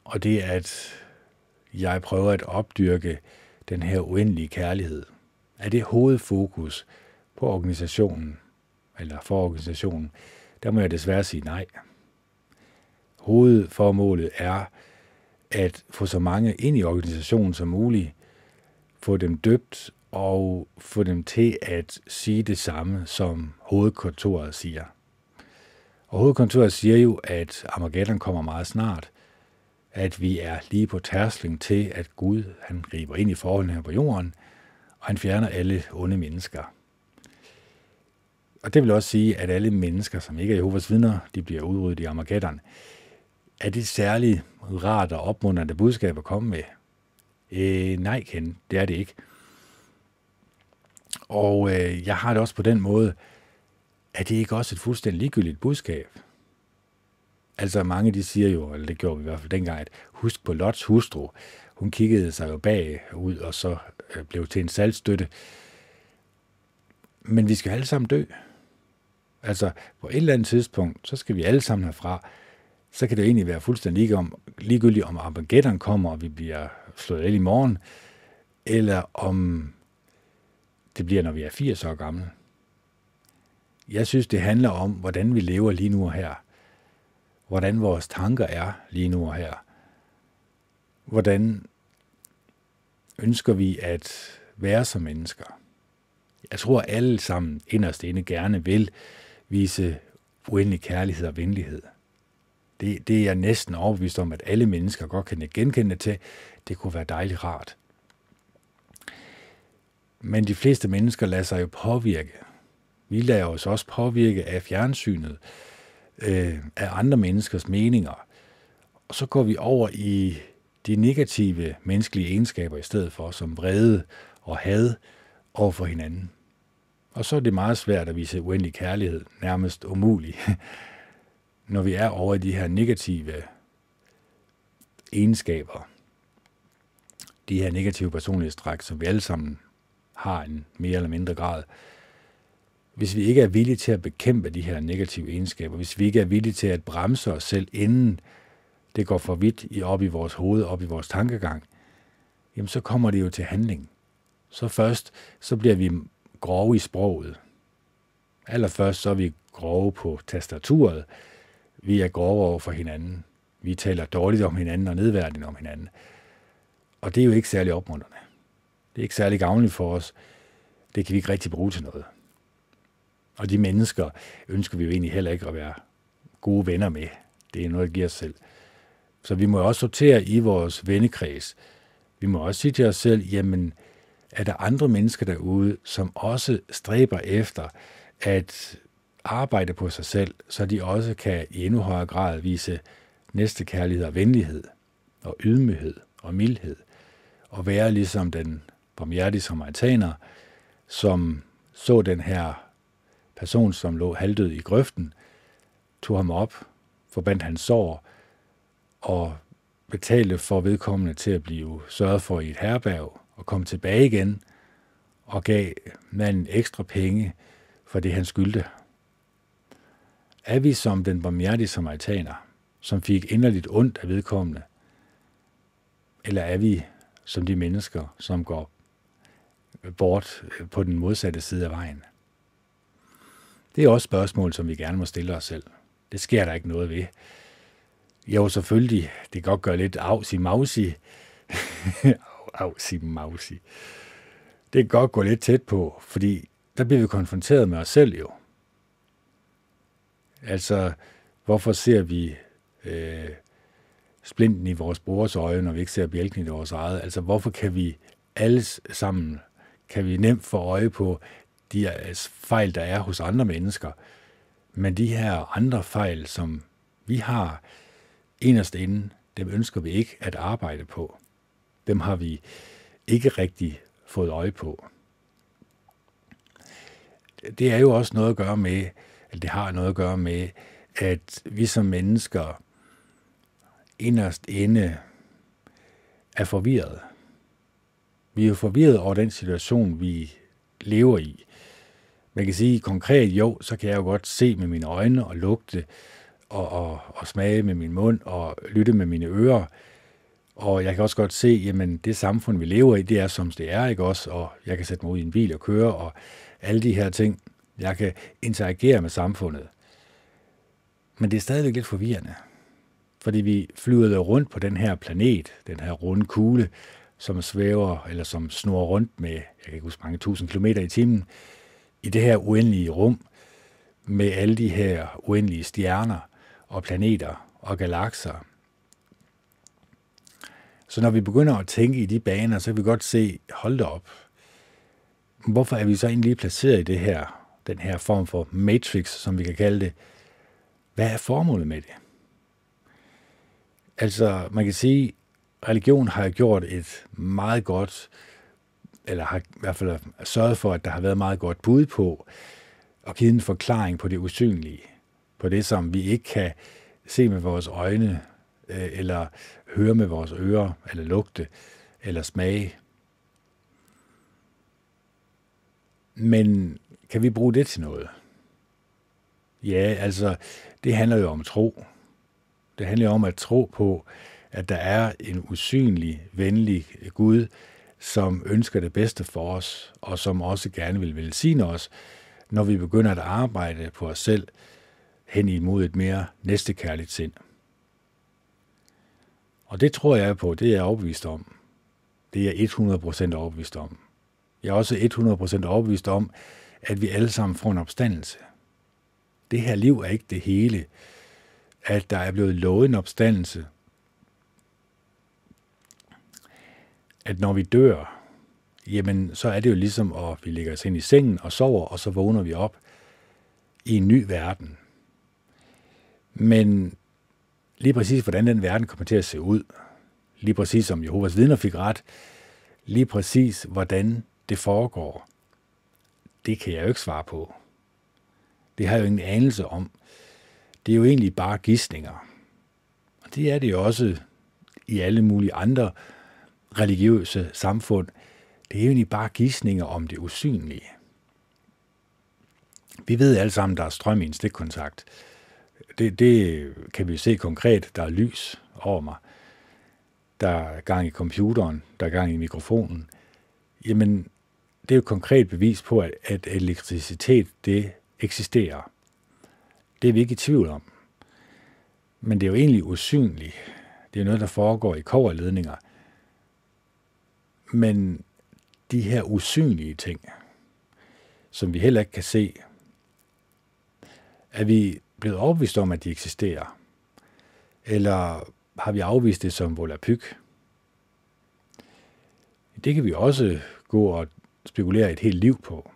Speaker 1: Og det er, at jeg prøver at opdyrke den her uendelige kærlighed. Er det hovedfokus på organisationen, eller for organisationen, der må jeg desværre sige nej. Hovedformålet er at få så mange ind i organisationen som muligt, få dem døbt og få dem til at sige det samme, som hovedkontoret siger. Og hovedkontoret siger jo, at Armageddon kommer meget snart, at vi er lige på tærsling til, at Gud han griber ind i forholdene her på jorden, og han fjerner alle onde mennesker. Og det vil også sige, at alle mennesker, som ikke er Jehovas vidner, de bliver udryddet i Armageddon. Er det særligt rart og opmuntrende budskab at komme med? Øh, nej, Ken, det er det ikke. Og øh, jeg har det også på den måde, at det ikke også et fuldstændig ligegyldigt budskab? Altså mange de siger jo, eller det gjorde vi i hvert fald dengang, at husk på Lots hustru. Hun kiggede sig jo bag ud og så øh, blev til en salgstøtte. Men vi skal alle sammen dø. Altså på et eller andet tidspunkt, så skal vi alle sammen herfra. Så kan det jo egentlig være fuldstændig om, ligegyldigt, om Armageddon kommer, og vi bliver slået ihjel i morgen, eller om det bliver, når vi er 80 år gamle. Jeg synes, det handler om, hvordan vi lever lige nu og her. Hvordan vores tanker er lige nu og her. Hvordan ønsker vi at være som mennesker? Jeg tror alle sammen inderst inde gerne vil vise uendelig kærlighed og venlighed. Det, det er jeg næsten overbevist om, at alle mennesker godt kan genkende til. Det kunne være dejligt rart. Men de fleste mennesker lader sig jo påvirke. Vi lader os også påvirke af fjernsynet, øh, af andre menneskers meninger. Og så går vi over i de negative menneskelige egenskaber i stedet for, som vrede og had over for hinanden. Og så er det meget svært at vise uendelig kærlighed, nærmest umuligt, når vi er over i de her negative egenskaber. De her negative personlighedstræk, som vi alle sammen har en mere eller mindre grad. Hvis vi ikke er villige til at bekæmpe de her negative egenskaber, hvis vi ikke er villige til at bremse os selv, inden det går for vidt i op i vores hoved, op i vores tankegang, jamen så kommer det jo til handling. Så først, så bliver vi grove i sproget. Allerførst så er vi grove på tastaturet. Vi er grove over for hinanden. Vi taler dårligt om hinanden og nedværdigt om hinanden. Og det er jo ikke særlig opmuntrende. Det er ikke særlig gavnligt for os. Det kan vi ikke rigtig bruge til noget. Og de mennesker ønsker vi jo egentlig heller ikke at være gode venner med. Det er noget, der giver os selv. Så vi må også sortere i vores vennekreds. Vi må også sige til os selv, jamen, er der andre mennesker derude, som også stræber efter at arbejde på sig selv, så de også kan i endnu højere grad vise næstekærlighed og venlighed, og ydmyghed og mildhed, og være ligesom den barmhjertige samaritaner, som så den her person, som lå halvdød i grøften, tog ham op, forbandt hans sår og betalte for vedkommende til at blive sørget for i et herberg og komme tilbage igen og gav manden ekstra penge for det, han skyldte. Er vi som den barmhjertige samaritaner, som fik inderligt ondt af vedkommende, eller er vi som de mennesker, som går bort øh, på den modsatte side af vejen? Det er også spørgsmål, som vi gerne må stille os selv. Det sker der ikke noget ved. Jo, selvfølgelig, det kan godt gøre lidt afsi mausi. afsi mausi. Det kan godt gå lidt tæt på, fordi der bliver vi konfronteret med os selv jo. Altså, hvorfor ser vi øh, splinten i vores brors øje, når vi ikke ser bjælken i vores eget? Altså, hvorfor kan vi alle sammen, kan vi nemt få øje på de altså, fejl, der er hos andre mennesker, men de her andre fejl, som vi har inderst inde, dem ønsker vi ikke at arbejde på. Dem har vi ikke rigtig fået øje på. Det er jo også noget at gøre med, eller det har noget at gøre med, at vi som mennesker inderst inde er forvirret. Vi er jo forvirret over den situation, vi lever i. Man kan sige konkret, jo, så kan jeg jo godt se med mine øjne og lugte og, og, og smage med min mund og lytte med mine ører. Og jeg kan også godt se, jamen det samfund, vi lever i, det er som det er, ikke også? Og jeg kan sætte mig ud i en bil og køre, og alle de her ting. Jeg kan interagere med samfundet. Men det er stadigvæk lidt forvirrende. Fordi vi flyver rundt på den her planet, den her runde kugle, som svæver, eller som snor rundt med, jeg kan ikke huske mange tusind kilometer i timen, i det her uendelige rum, med alle de her uendelige stjerner og planeter og galakser. Så når vi begynder at tænke i de baner, så kan vi godt se, hold da op, hvorfor er vi så egentlig placeret i det her, den her form for matrix, som vi kan kalde det? Hvad er formålet med det? Altså, man kan sige, religion har gjort et meget godt, eller har i hvert fald sørget for, at der har været meget godt bud på, og givet en forklaring på det usynlige, på det, som vi ikke kan se med vores øjne, øh, eller høre med vores ører, eller lugte, eller smage. Men kan vi bruge det til noget? Ja, altså, det handler jo om tro. Det handler om at tro på, at der er en usynlig, venlig Gud, som ønsker det bedste for os, og som også gerne vil velsigne os, når vi begynder at arbejde på os selv hen imod et mere næstekærligt sind. Og det tror jeg på, det er jeg overbevist om. Det er jeg 100% overbevist om. Jeg er også 100% overbevist om, at vi alle sammen får en opstandelse. Det her liv er ikke det hele. At der er blevet lovet en opstandelse. At når vi dør, jamen så er det jo ligesom, at vi ligger os ind i sengen og sover, og så vågner vi op i en ny verden. Men lige præcis, hvordan den verden kommer til at se ud, lige præcis som Jehovas vidner fik ret, lige præcis, hvordan det foregår, det kan jeg jo ikke svare på. Det har jeg jo ingen anelse om. Det er jo egentlig bare gissninger. Og det er det jo også i alle mulige andre religiøse samfund. Det er jo egentlig bare gissninger om det usynlige. Vi ved alle sammen, der er strøm i en stikkontakt. Det, det kan vi se konkret. Der er lys over mig. Der er gang i computeren. Der er gang i mikrofonen. Jamen, det er jo et konkret bevis på, at, at elektricitet, det eksisterer. Det er vi ikke i tvivl om. Men det er jo egentlig usynligt. Det er noget, der foregår i koverledninger. Men de her usynlige ting, som vi heller ikke kan se, er vi blevet overbevist om, at de eksisterer? Eller har vi afvist det som volapyk? Det kan vi også gå og spekulere et helt liv på.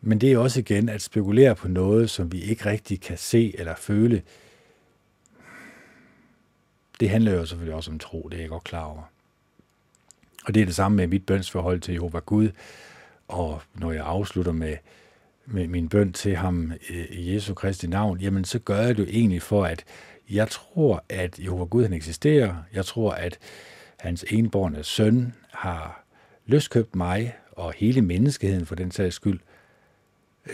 Speaker 1: Men det er også igen at spekulere på noget, som vi ikke rigtig kan se eller føle. Det handler jo selvfølgelig også om tro, det er jeg godt klar over. Og det er det samme med mit bønsforhold til Jehova Gud, og når jeg afslutter med, med min bøn til ham øh, i Jesu Kristi navn, jamen så gør jeg det jo egentlig for, at jeg tror, at Jehova Gud han eksisterer. Jeg tror, at hans enborne søn har løskøbt mig og hele menneskeheden for den sags skyld.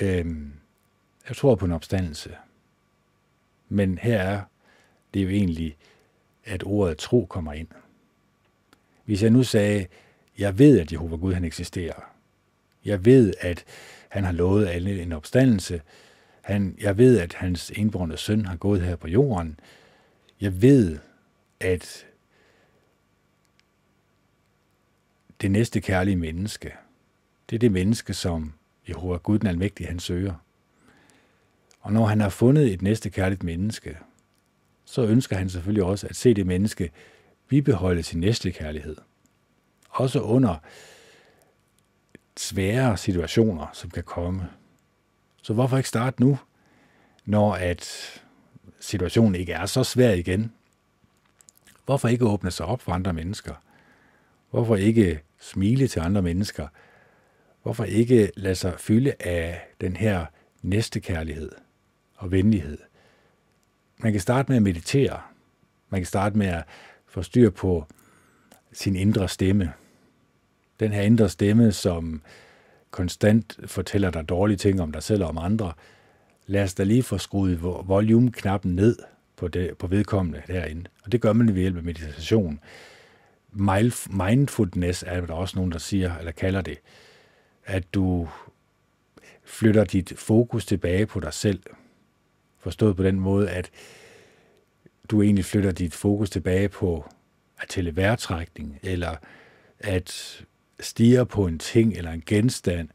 Speaker 1: Øhm, jeg tror på en opstandelse. Men her er det jo egentlig, at ordet tro kommer ind. Hvis jeg nu sagde, jeg ved, at Jehova Gud han eksisterer. Jeg ved, at han har lovet alle en opstandelse. Han, jeg ved, at hans enborne søn har gået her på jorden. Jeg ved, at det næste kærlige menneske, det er det menneske, som Jehova Gud den Almægtige, han søger. Og når han har fundet et næste kærligt menneske, så ønsker han selvfølgelig også at se det menneske bibeholde sin næstekærlighed. Også under svære situationer, som kan komme. Så hvorfor ikke starte nu, når at situationen ikke er så svær igen? Hvorfor ikke åbne sig op for andre mennesker? Hvorfor ikke smile til andre mennesker? Hvorfor ikke lade sig fylde af den her næstekærlighed og venlighed? Man kan starte med at meditere. Man kan starte med at får styr på sin indre stemme. Den her indre stemme, som konstant fortæller dig dårlige ting om dig selv og om andre. Lad os da lige få skruet volume-knappen ned på, det, på vedkommende derinde. Og det gør man ved hjælp af meditation. Mindfulness er der også nogen, der siger, eller kalder det, at du flytter dit fokus tilbage på dig selv. Forstået på den måde, at du egentlig flytter dit fokus tilbage på at tælle vejrtrækning, eller at stige på en ting eller en genstand,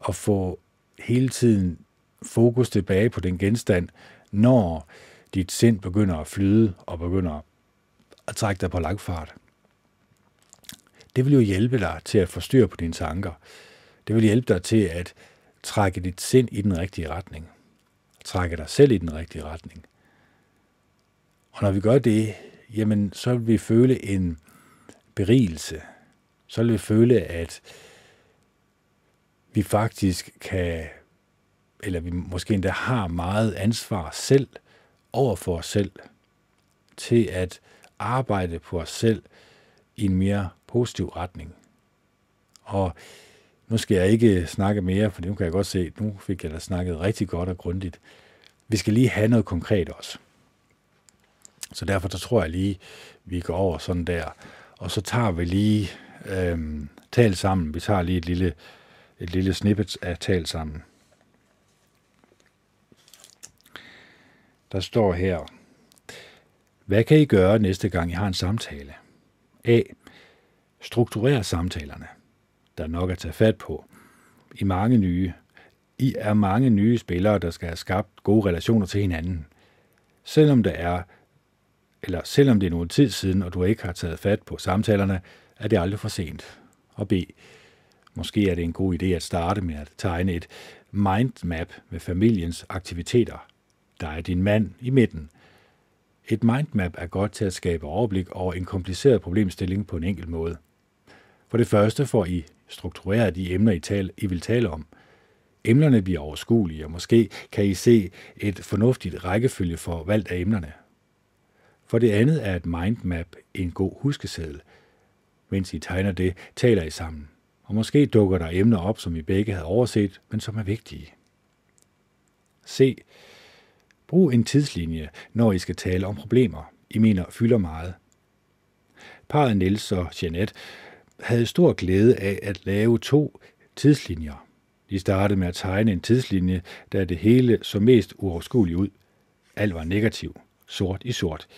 Speaker 1: og få hele tiden fokus tilbage på den genstand, når dit sind begynder at flyde og begynder at trække dig på langfart. Det vil jo hjælpe dig til at få styr på dine tanker. Det vil hjælpe dig til at trække dit sind i den rigtige retning. Trække dig selv i den rigtige retning. Og når vi gør det, jamen så vil vi føle en berigelse. Så vil vi føle, at vi faktisk kan, eller vi måske endda har meget ansvar selv over for os selv, til at arbejde på os selv i en mere positiv retning. Og nu skal jeg ikke snakke mere, for nu kan jeg godt se, nu fik jeg da snakket rigtig godt og grundigt. Vi skal lige have noget konkret også. Så derfor så tror jeg lige, vi går over sådan der. Og så tager vi lige øhm, tal sammen. Vi tager lige et lille, et lille snippet af tal sammen. Der står her, hvad kan I gøre næste gang I har en samtale? A. Strukturer samtalerne. Der er nok at tage fat på. I mange nye. I er mange nye spillere, der skal have skabt gode relationer til hinanden. Selvom det er eller selvom det er nogen tid siden, og du ikke har taget fat på samtalerne, er det aldrig for sent. Og B. Måske er det en god idé at starte med at tegne et mindmap med familiens aktiviteter. Der er din mand i midten. Et mindmap er godt til at skabe overblik over en kompliceret problemstilling på en enkel måde. For det første får I struktureret de emner, I, tal, I vil tale om. Emnerne bliver overskuelige, og måske kan I se et fornuftigt rækkefølge for valgt af emnerne. For det andet er et mindmap en god huskeseddel. Mens I tegner det, taler I sammen. Og måske dukker der emner op, som I begge havde overset, men som er vigtige. C. Brug en tidslinje, når I skal tale om problemer, I mener fylder meget. Parret Niels og Jeanette havde stor glæde af at lave to tidslinjer. De startede med at tegne en tidslinje, da det hele så mest uoverskueligt ud. Alt var negativ, sort i sort.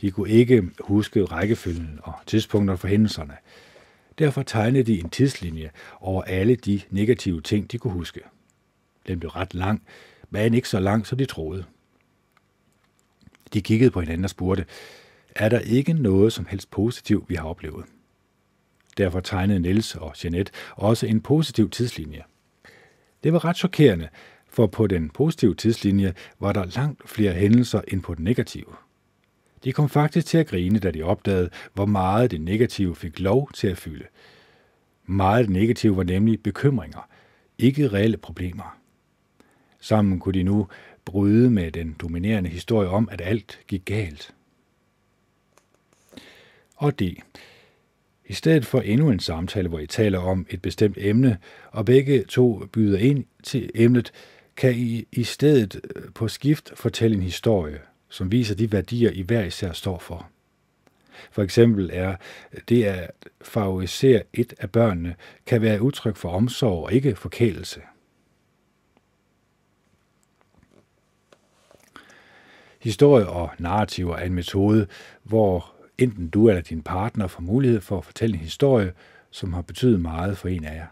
Speaker 1: De kunne ikke huske rækkefølgen og tidspunkter for hændelserne. Derfor tegnede de en tidslinje over alle de negative ting, de kunne huske. Den blev ret lang, men ikke så lang, som de troede. De kiggede på hinanden og spurgte, er der ikke noget som helst positivt, vi har oplevet? Derfor tegnede Niels og Jeanette også en positiv tidslinje. Det var ret chokerende, for på den positive tidslinje var der langt flere hændelser end på den negative. De kom faktisk til at grine, da de opdagede, hvor meget det negative fik lov til at fylde. Meget af det negative var nemlig bekymringer, ikke reelle problemer. Sammen kunne de nu bryde med den dominerende historie om, at alt gik galt. Og det. I stedet for endnu en samtale, hvor I taler om et bestemt emne, og begge to byder ind til emnet, kan I i stedet øh, på skift fortælle en historie, som viser de værdier, I hver især står for. For eksempel er det at favorisere et af børnene, kan være udtryk for omsorg og ikke forkælelse. Historie og narrativer er en metode, hvor enten du eller din partner får mulighed for at fortælle en historie, som har betydet meget for en af jer.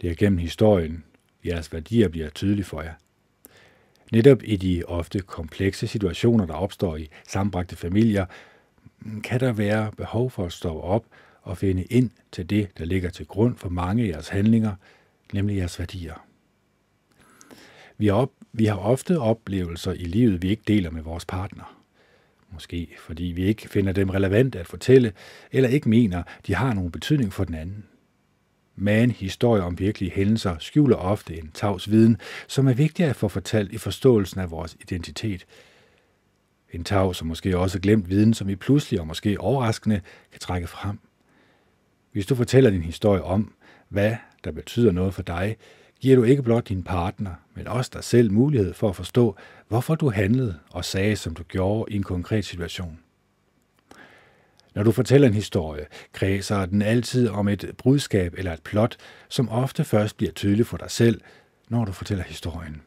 Speaker 1: Det er gennem historien, jeres værdier bliver tydelige for jer. Netop i de ofte komplekse situationer, der opstår i sambragte familier, kan der være behov for at stå op og finde ind til det, der ligger til grund for mange af jeres handlinger, nemlig jeres værdier. Vi har, op, vi har ofte oplevelser i livet, vi ikke deler med vores partner. Måske fordi vi ikke finder dem relevant at fortælle, eller ikke mener, de har nogen betydning for den anden. Men historier om virkelige hændelser skjuler ofte en tavs viden, som er vigtig at få fortalt i forståelsen af vores identitet. En tavs som måske også glemt viden, som vi pludselig og måske overraskende kan trække frem. Hvis du fortæller din historie om, hvad der betyder noget for dig, giver du ikke blot din partner, men også dig selv mulighed for at forstå, hvorfor du handlede og sagde, som du gjorde i en konkret situation. Når du fortæller en historie, kredser den altid om et budskab eller et plot, som ofte først bliver tydeligt for dig selv, når du fortæller historien.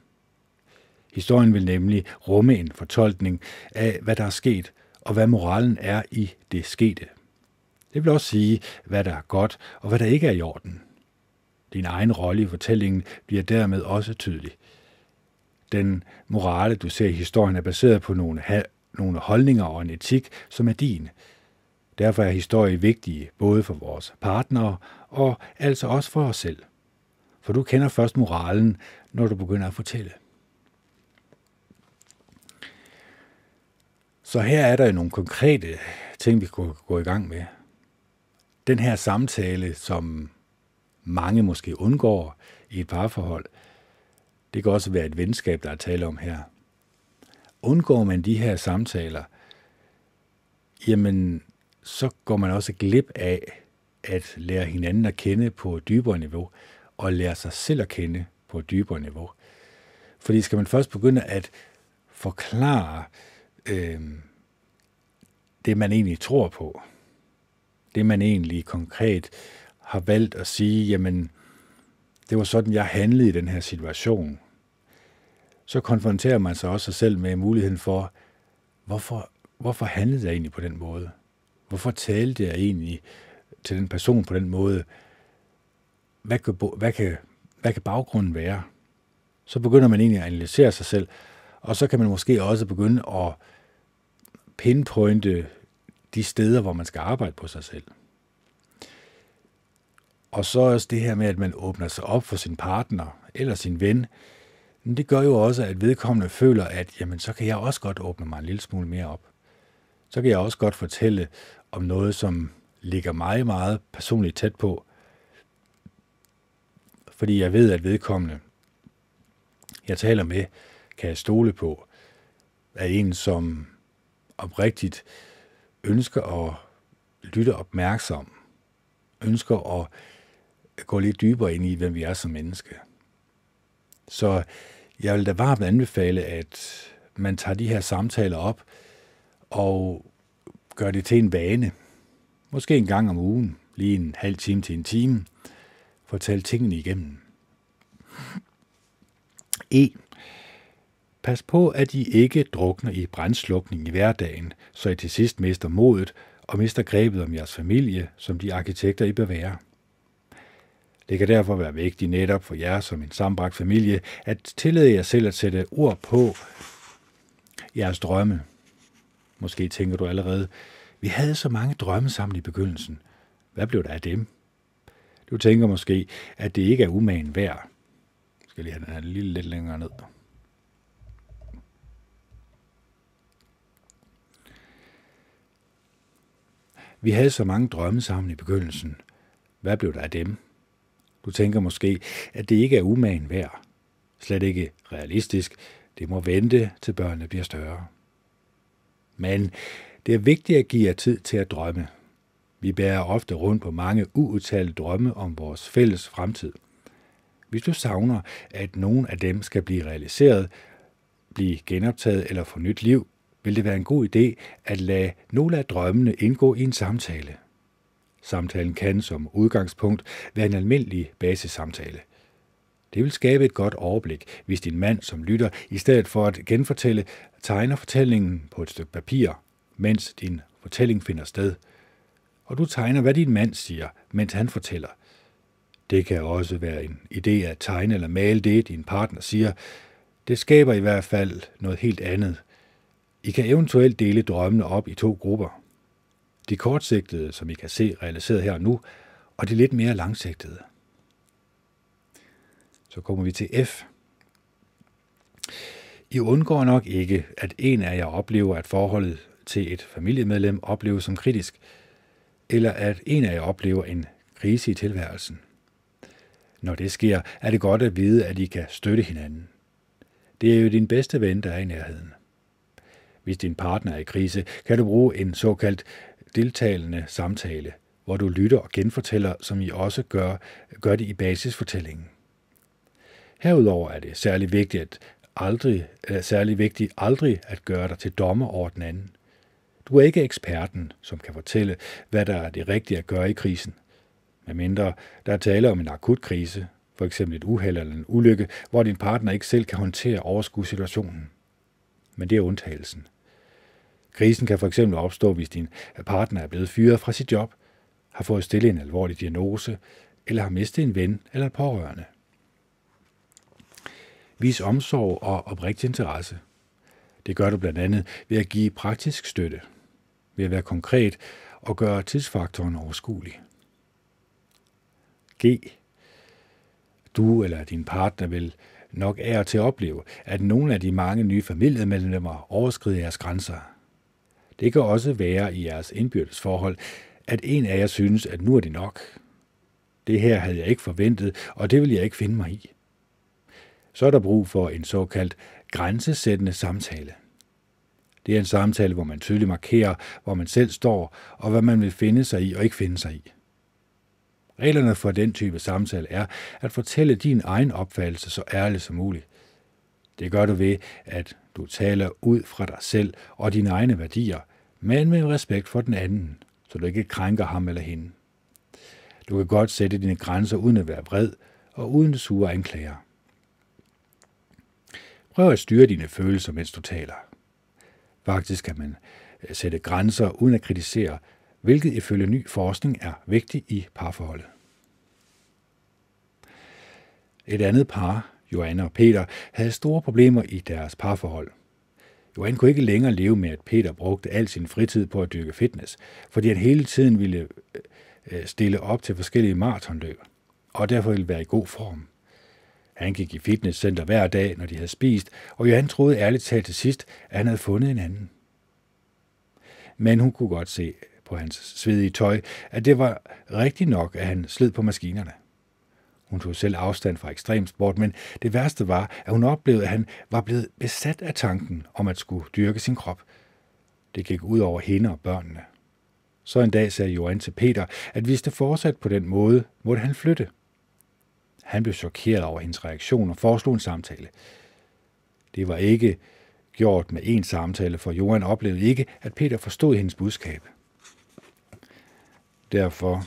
Speaker 1: Historien vil nemlig rumme en fortolkning af, hvad der er sket, og hvad moralen er i det skete. Det vil også sige, hvad der er godt, og hvad der ikke er i orden. Din egen rolle i fortællingen bliver dermed også tydelig. Den morale, du ser i historien, er baseret på nogle, nogle holdninger og en etik, som er din, Derfor er historie vigtige både for vores partnere og altså også for os selv. For du kender først moralen, når du begynder at fortælle. Så her er der nogle konkrete ting, vi kunne gå i gang med. Den her samtale, som mange måske undgår i et parforhold, det kan også være et venskab, der er tale om her. Undgår man de her samtaler, jamen så går man også glip af at lære hinanden at kende på et dybere niveau, og lære sig selv at kende på et dybere niveau. Fordi skal man først begynde at forklare øh, det, man egentlig tror på, det man egentlig konkret har valgt at sige, jamen, det var sådan, jeg handlede i den her situation, så konfronterer man sig også sig selv med muligheden for, hvorfor, hvorfor handlede jeg egentlig på den måde? Hvorfor talte jeg egentlig til den person på den måde, hvad kan, hvad kan, hvad kan baggrunden være? Så begynder man egentlig at analysere sig selv, og så kan man måske også begynde at pinpointe de steder, hvor man skal arbejde på sig selv. Og så også det her med, at man åbner sig op for sin partner eller sin ven, det gør jo også, at vedkommende føler, at jamen, så kan jeg også godt åbne mig en lille smule mere op. Så kan jeg også godt fortælle om noget, som ligger mig meget personligt tæt på, fordi jeg ved, at vedkommende, jeg taler med, kan jeg stole på, er en, som oprigtigt ønsker at lytte opmærksom, ønsker at gå lidt dybere ind i, hvem vi er som menneske. Så jeg vil da varmt anbefale, at man tager de her samtaler op og gør det til en vane. Måske en gang om ugen, lige en halv time til en time, for at tale tingene igennem. E. Pas på, at I ikke drukner i brændslukning i hverdagen, så I til sidst mister modet og mister grebet om jeres familie, som de arkitekter I bør være. Det kan derfor være vigtigt netop for jer som en sambragt familie, at tillade jer selv at sætte ord på jeres drømme. Måske tænker du allerede, vi havde så mange drømme sammen i begyndelsen. Hvad blev der af dem? Du tænker måske, at det ikke er umagen værd. Jeg skal lige have den her lille lidt længere ned. Vi havde så mange drømme sammen i begyndelsen. Hvad blev der af dem? Du tænker måske, at det ikke er umagen værd. Slet ikke realistisk. Det må vente, til børnene bliver større. Men det er vigtigt at give jer tid til at drømme. Vi bærer ofte rundt på mange uudtalte drømme om vores fælles fremtid. Hvis du savner, at nogen af dem skal blive realiseret, blive genoptaget eller få nyt liv, vil det være en god idé at lade nogle af drømmene indgå i en samtale. Samtalen kan som udgangspunkt være en almindelig basissamtale. Det vil skabe et godt overblik, hvis din mand, som lytter, i stedet for at genfortælle, tegner fortællingen på et stykke papir, mens din fortælling finder sted. Og du tegner, hvad din mand siger, mens han fortæller. Det kan også være en idé at tegne eller male det, din partner siger. Det skaber i hvert fald noget helt andet. I kan eventuelt dele drømmene op i to grupper. De kortsigtede, som I kan se realiseret her nu, og de lidt mere langsigtede. Så kommer vi til F. I undgår nok ikke, at en af jer oplever, at forholdet til et familiemedlem opleves som kritisk, eller at en af jer oplever en krise i tilværelsen. Når det sker, er det godt at vide, at I kan støtte hinanden. Det er jo din bedste ven, der er i nærheden. Hvis din partner er i krise, kan du bruge en såkaldt deltagende samtale, hvor du lytter og genfortæller, som I også gør, gør det i basisfortællingen. Herudover er det særlig vigtigt, at aldrig, er særlig vigtigt aldrig at gøre dig til dommer over den anden. Du er ikke eksperten, som kan fortælle, hvad der er det rigtige at gøre i krisen. Medmindre der er tale om en akut krise, for eksempel et uheld eller en ulykke, hvor din partner ikke selv kan håndtere overskudssituationen. Men det er undtagelsen. Krisen kan for eksempel opstå, hvis din partner er blevet fyret fra sit job, har fået stillet en alvorlig diagnose, eller har mistet en ven eller pårørende. Vis omsorg og oprigtig interesse. Det gør du blandt andet ved at give praktisk støtte, ved at være konkret og gøre tidsfaktoren overskuelig. G. Du eller din partner vil nok er til at opleve, at nogle af de mange nye familiemedlemmer overskrider jeres grænser – det kan også være i jeres indbyrdes forhold, at en af jer synes, at nu er det nok. Det her havde jeg ikke forventet, og det vil jeg ikke finde mig i. Så er der brug for en såkaldt grænsesættende samtale. Det er en samtale, hvor man tydeligt markerer, hvor man selv står, og hvad man vil finde sig i og ikke finde sig i. Reglerne for den type samtale er at fortælle din egen opfattelse så ærligt som muligt. Det gør du ved, at du taler ud fra dig selv og dine egne værdier, men med respekt for den anden, så du ikke krænker ham eller hende. Du kan godt sætte dine grænser uden at være vred og uden sure anklager. Prøv at styre dine følelser, mens du taler. Faktisk kan man øh, sætte grænser uden at kritisere, hvilket ifølge ny forskning er vigtigt i parforholdet. Et andet par, Joanne og Peter, havde store problemer i deres parforhold. Joanne kunne ikke længere leve med, at Peter brugte al sin fritid på at dyrke fitness, fordi han hele tiden ville øh, øh, stille op til forskellige maratonløb, og derfor ville være i god form. Han gik i fitnesscenter hver dag, når de havde spist, og Johan troede ærligt talt til sidst, at han havde fundet en anden. Men hun kunne godt se på hans svedige tøj, at det var rigtigt nok, at han sled på maskinerne. Hun tog selv afstand fra ekstremsport, men det værste var, at hun oplevede, at han var blevet besat af tanken om at skulle dyrke sin krop. Det gik ud over hende og børnene. Så en dag sagde Johan til Peter, at hvis det fortsatte på den måde, måtte han flytte. Han blev chokeret over hendes reaktion og foreslog en samtale. Det var ikke gjort med én samtale, for Johan oplevede ikke, at Peter forstod hendes budskab. Derfor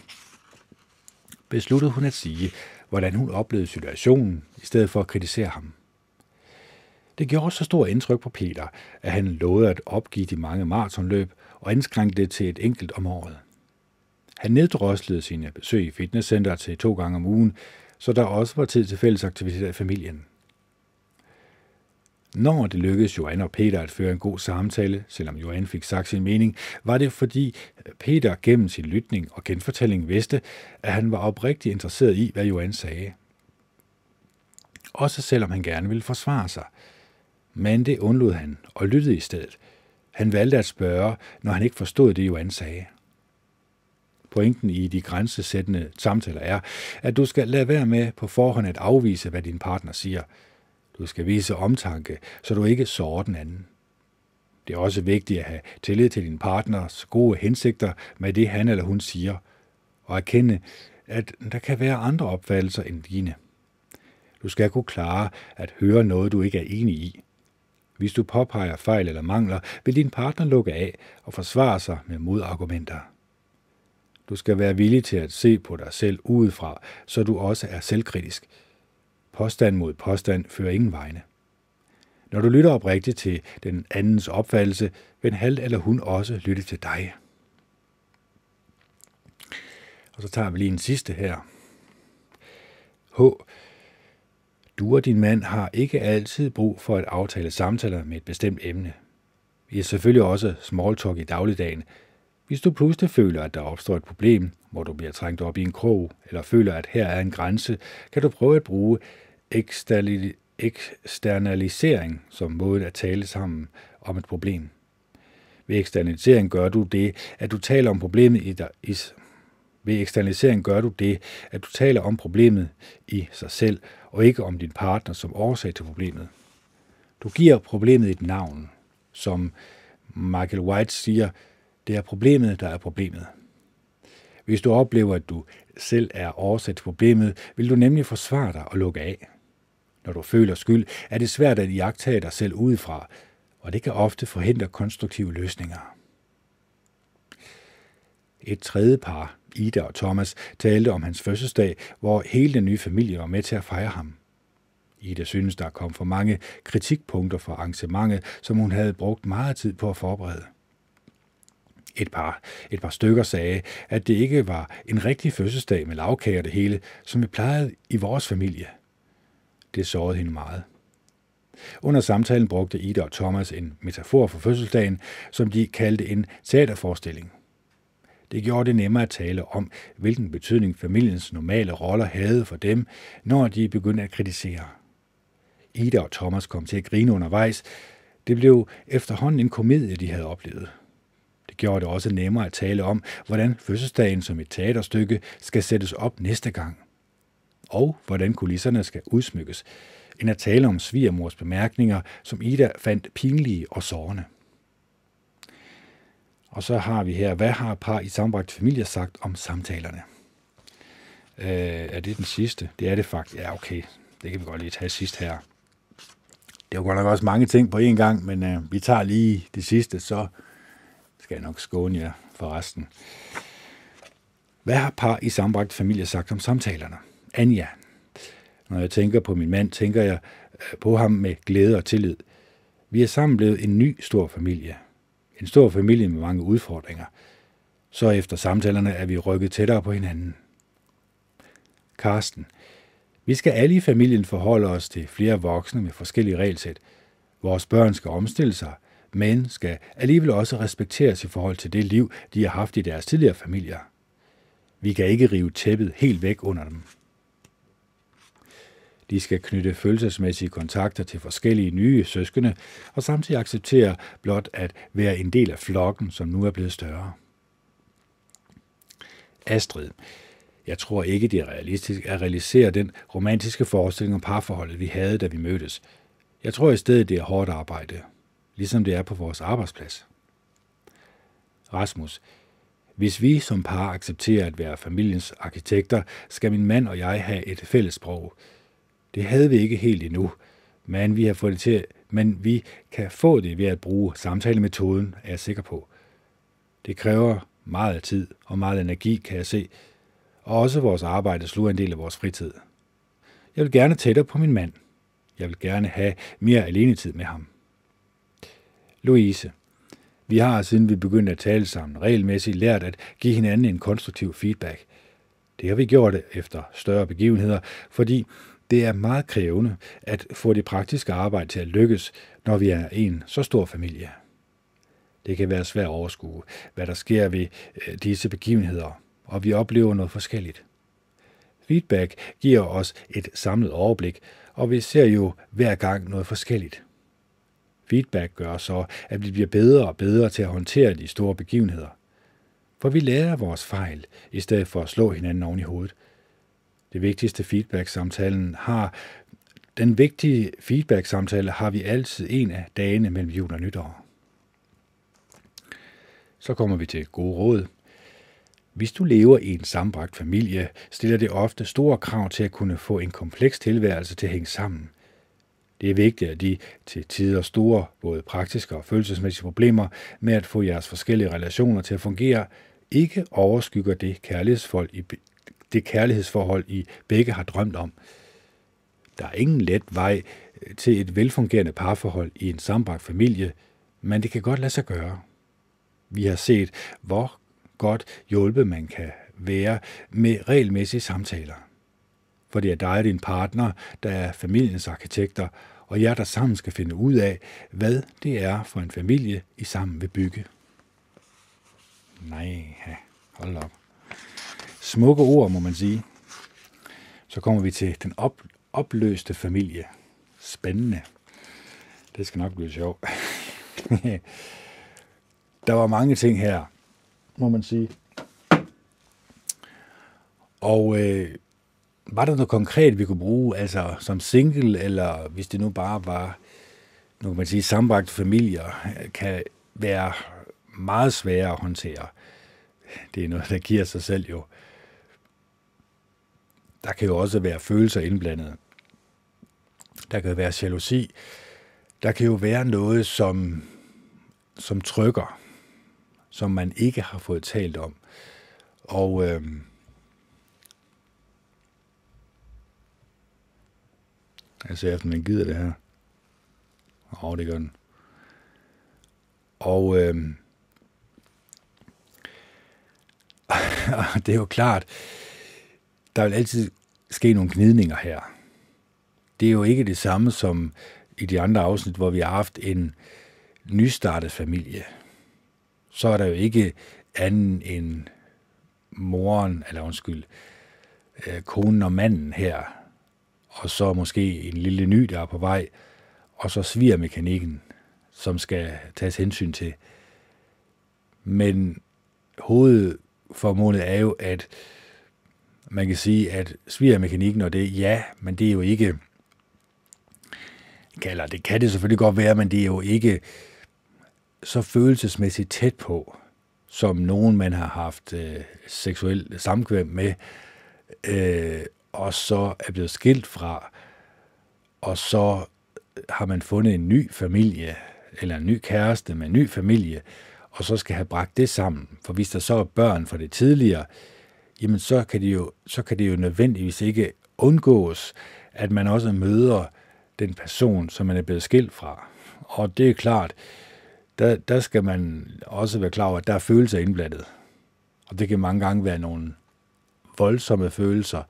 Speaker 1: besluttede hun at sige, hvordan hun oplevede situationen, i stedet for at kritisere ham. Det gjorde så stor indtryk på Peter, at han lovede at opgive de mange maratonløb og indskrænke det til et enkelt om året. Han neddroslede sine besøg i fitnesscenter til to gange om ugen, så der også var tid til fælles aktiviteter i familien. Når det lykkedes Johan og Peter at føre en god samtale, selvom Johan fik sagt sin mening, var det fordi øh, Peter gennem sin lytning og genfortælling vidste, at han var oprigtigt interesseret i, hvad Johan sagde. Også selvom han gerne ville forsvare sig. Men det undlod han og lyttede i stedet. Han valgte at spørge, når han ikke forstod det, Johan sagde. Pointen i de grænsesættende samtaler er, at du skal lade være med på forhånd at afvise, hvad din partner siger – du skal vise omtanke, så du ikke sårer den anden. Det er også vigtigt at have tillid til din partners gode hensigter med det, han eller hun siger, og erkende, at der kan være andre opfattelser end dine. Du skal kunne klare at høre noget, du ikke er enig i. Hvis du påpeger fejl eller mangler, vil din partner lukke af og forsvare sig med modargumenter. Du skal være villig til at se på dig selv udefra, så du også er selvkritisk – Påstand mod påstand fører ingen vegne. Når du lytter oprigtigt til den andens opfattelse, vil han eller hun også lytte til dig. Og så tager vi lige en sidste her. H. Du og din mand har ikke altid brug for at aftale samtaler med et bestemt emne. Vi er selvfølgelig også small talk i dagligdagen. Hvis du pludselig føler, at der opstår et problem, hvor du bliver trængt op i en krog, eller føler, at her er en grænse, kan du prøve at bruge eksternalisering som måde at tale sammen om et problem. Ved eksternalisering gør du det, at du taler om problemet i, dig, i ved eksternalisering gør du det, at du taler om problemet i sig selv, og ikke om din partner som årsag til problemet. Du giver problemet et navn, som Michael White siger, det er problemet, der er problemet. Hvis du oplever, at du selv er årsag til problemet, vil du nemlig forsvare dig og lukke af. Når du føler skyld, er det svært at iagtage dig selv udefra, og det kan ofte forhindre konstruktive løsninger. Et tredje par, Ida og Thomas, talte om hans fødselsdag, hvor hele den nye familie var med til at fejre ham. Ida synes, der kom for mange kritikpunkter for arrangementet, som hun havde brugt meget tid på at forberede. Et par, et par stykker sagde, at det ikke var en rigtig fødselsdag med lavkager det hele, som vi plejede i vores familie – det sårede hende meget. Under samtalen brugte Ida og Thomas en metafor for fødselsdagen, som de kaldte en teaterforestilling. Det gjorde det nemmere at tale om, hvilken betydning familiens normale roller havde for dem, når de begyndte at kritisere. Ida og Thomas kom til at grine undervejs. Det blev efterhånden en komedie, de havde oplevet. Gjorde det også nemmere at tale om, hvordan fødselsdagen som et teaterstykke skal sættes op næste gang – og hvordan kulisserne skal udsmykkes, end at tale om svigermors bemærkninger, som Ida fandt pinlige og sårende. Og så har vi her, hvad har par i sambragt familie sagt om samtalerne? Øh, er det den sidste? Det er det faktisk. Ja, okay. Det kan vi godt lige tage sidst her. Det var godt nok også mange ting på én gang, men øh, vi tager lige det sidste, så skal jeg nok skåne jer for resten. Hvad har par i sambragt familie sagt om samtalerne? Anja. Når jeg tænker på min mand, tænker jeg øh, på ham med glæde og tillid. Vi er sammen blevet en ny stor familie. En stor familie med mange udfordringer. Så efter samtalerne er vi rykket tættere på hinanden. Karsten. Vi skal alle i familien forholde os til flere voksne med forskellige regelsæt. Vores børn skal omstille sig, men skal alligevel også respekteres i forhold til det liv, de har haft i deres tidligere familier. Vi kan ikke rive tæppet helt væk under dem. De skal knytte følelsesmæssige kontakter til forskellige nye søskende, og samtidig acceptere blot at være en del af flokken, som nu er blevet større. Astrid. Jeg tror ikke, det er realistisk at realisere den romantiske forestilling om parforholdet, vi havde, da vi mødtes. Jeg tror i stedet, det er hårdt arbejde, ligesom det er på vores arbejdsplads. Rasmus. Hvis vi som par accepterer at være familiens arkitekter, skal min mand og jeg have et fælles sprog. Det havde vi ikke helt endnu, men vi har fået det til, men vi kan få det ved at bruge samtalemetoden, er jeg sikker på. Det kræver meget tid og meget energi, kan jeg se, og også vores arbejde sluger en del af vores fritid. Jeg vil gerne tættere på min mand. Jeg vil gerne have mere alenetid med ham. Louise. Vi har, siden vi begyndte at tale sammen, regelmæssigt lært at give hinanden en konstruktiv feedback. Det har vi gjort efter større begivenheder, fordi det er meget krævende at få det praktiske arbejde til at lykkes, når vi er en så stor familie. Det kan være svært at overskue, hvad der sker ved øh, disse begivenheder, og vi oplever noget forskelligt. Feedback giver os et samlet overblik, og vi ser jo hver gang noget forskelligt. Feedback gør så, at vi bliver bedre og bedre til at håndtere de store begivenheder. For vi lærer vores fejl, i stedet for at slå hinanden oven i hovedet. Det vigtigste feedback-samtalen har den vigtige feedback-samtale har vi altid en af dagene mellem jul og nytår. Så kommer vi til gode råd. Hvis du lever i en sambragt familie, stiller det ofte store krav til at kunne få en kompleks tilværelse til at hænge sammen. Det er vigtigt, at de til tider store, både praktiske og følelsesmæssige problemer med at få jeres forskellige relationer til at fungere, ikke overskygger det kærlighedsforhold, I, det kærlighedsforhold, I begge har drømt om. Der er ingen let vej øh, til et velfungerende parforhold i en sambragt familie, men det kan godt lade sig gøre. Vi har set, hvor godt hjulpet man kan være med regelmæssige samtaler. For det er dig og din partner, der er familiens arkitekter, og jer, der sammen skal finde ud af, hvad det er for en familie, I sammen vil bygge. Nej, hold op. Smukke ord, må man sige. Så kommer vi til den op, opløste familie. Spændende. Det skal nok blive sjovt. der var mange ting her, må man sige. Og øh, var der noget konkret, vi kunne bruge, altså som single, eller hvis det nu bare var, nu kan man sige, sambragte familier, kan være meget svære at håndtere. Det er noget, der giver sig selv jo. Der kan jo også være følelser indblandet. Der kan være jalousi. Der kan jo være noget, som, som trykker som man ikke har fået talt om. Og øh, jeg ser efter, den gider det her. Og det gør den. Og øh, det er jo klart, der vil altid ske nogle gnidninger her. Det er jo ikke det samme som i de andre afsnit, hvor vi har haft en nystartet familie så er der jo ikke anden end moren, eller undskyld, øh, konen og manden her, og så måske en lille ny, der er på vej, og så sviger mekanikken, som skal tages hensyn til. Men hovedformålet er jo, at man kan sige, at svigermekanikken og det, ja, men det er jo ikke, eller det kan det selvfølgelig godt være, men det er jo ikke så følelsesmæssigt tæt på, som nogen man har haft øh, seksuel samkvem med, øh, og så er blevet skilt fra, og så har man fundet en ny familie, eller en ny kæreste med en ny familie, og så skal have bragt det sammen. For hvis der så er børn fra det tidligere, jamen så kan det jo, så kan det jo nødvendigvis ikke undgås, at man også møder den person, som man er blevet skilt fra. Og det er klart, der, der skal man også være klar over, at der er følelser indblandet. Og det kan mange gange være nogle voldsomme følelser.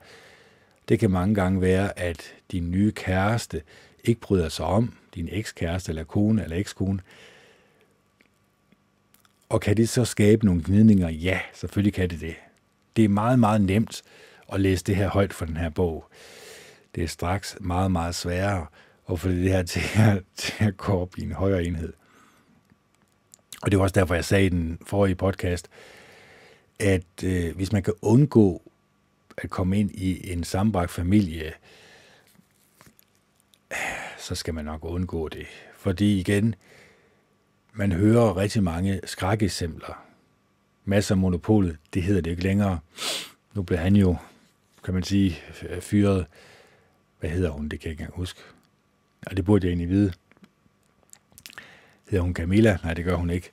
Speaker 1: Det kan mange gange være, at din nye kæreste ikke bryder sig om, din ekskæreste eller kone eller ekskone. Og kan det så skabe nogle gnidninger? Ja, selvfølgelig kan det det. Det er meget, meget nemt at læse det her højt for den her bog. Det er straks meget, meget sværere at få det her til at, til at gå op i en højere enhed. Og det var også derfor, jeg sagde i den forrige podcast, at øh, hvis man kan undgå at komme ind i en sambragt familie, så skal man nok undgå det. Fordi igen, man hører rigtig mange skrækeksempler. Masser af monopolet, det hedder det ikke længere. Nu blev han jo, kan man sige, fyret. Hvad hedder hun? Det kan jeg ikke engang huske. Og det burde jeg egentlig vide. Hedder hun Camilla? Nej, det gør hun ikke.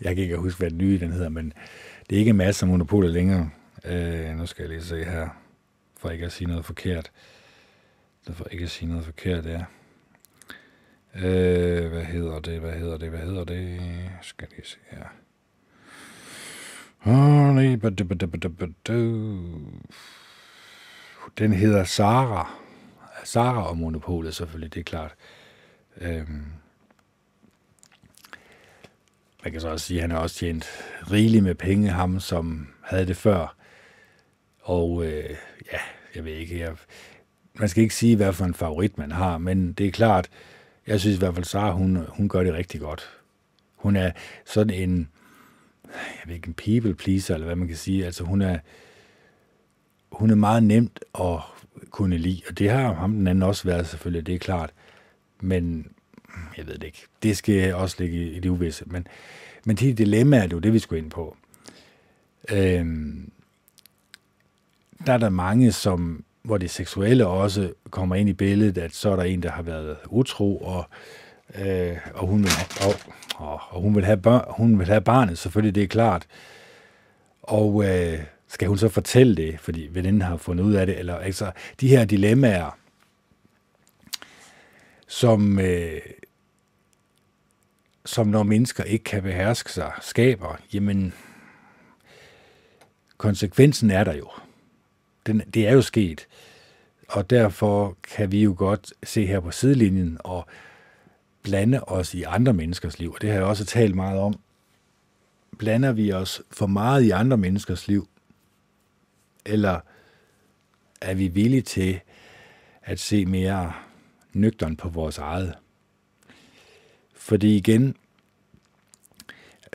Speaker 1: Jeg kan ikke huske, hvad den nye den hedder, men det er ikke masser af monopolet længere. Øh, nu skal jeg lige se her, for ikke at sige noget forkert. For ikke at sige noget forkert, ja. Øh, hvad hedder det, hvad hedder det, hvad hedder det? Skal lige se her. Den hedder Sara. Sara og Monopolet selvfølgelig, det er klart. Øhm, man kan så også sige, at han har også tjent rigeligt med penge, ham som havde det før. Og øh, ja, jeg ved ikke, jeg, man skal ikke sige, hvad for en favorit man har, men det er klart, jeg synes i hvert fald, Sara, hun, hun gør det rigtig godt. Hun er sådan en, jeg ved ikke, en people pleaser, eller hvad man kan sige. Altså hun er, hun er meget nemt at kunne lide, og det har ham den anden også været selvfølgelig, det er klart. Men jeg ved det ikke. Det skal også ligge i, i det uvisse. Men, men de dilemmaer, det er jo det, vi skulle ind på. Øhm, der er der mange, som, hvor det seksuelle også kommer ind i billedet, at så er der en, der har været utro, og, øh, og, hun, vil, og, og, og hun, vil have børn, hun vil have barnet, selvfølgelig, det er klart. Og øh, skal hun så fortælle det, fordi veninden har fundet ud af det, eller altså, de her dilemmaer, som, øh, som når mennesker ikke kan beherske sig, skaber, jamen, konsekvensen er der jo. Den, det er jo sket. Og derfor kan vi jo godt se her på sidelinjen og blande os i andre menneskers liv. Og det har jeg også talt meget om. Blander vi os for meget i andre menneskers liv? Eller er vi villige til at se mere nøgteren på vores eget? Fordi igen,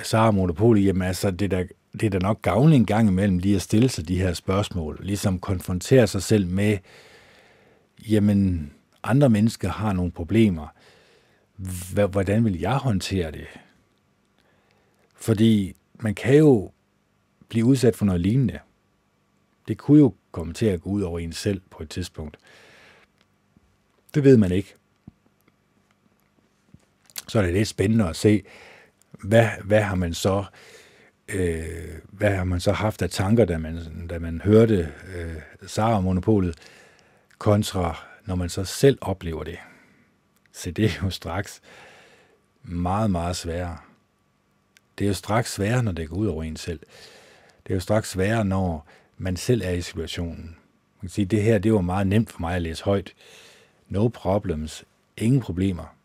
Speaker 1: så har Monopol, jamen altså, det der, det er da nok gavnligt en gang imellem lige at stille sig de her spørgsmål, ligesom konfrontere sig selv med, jamen, andre mennesker har nogle problemer. Hvordan vil jeg håndtere det? Fordi man kan jo blive udsat for noget lignende. Det kunne jo komme til at gå ud over en selv på et tidspunkt. Det ved man ikke. Så er det lidt spændende at se, hvad, hvad har man så øh, Øh, hvad har man så haft af tanker, da man, da man hørte øh, Sara Monopolet, kontra når man så selv oplever det. Så det er jo straks meget, meget sværere. Det er jo straks sværere, når det går ud over en selv. Det er jo straks sværere, når man selv er i situationen. Man kan sige, det her det var meget nemt for mig at læse højt. No problems. Ingen problemer.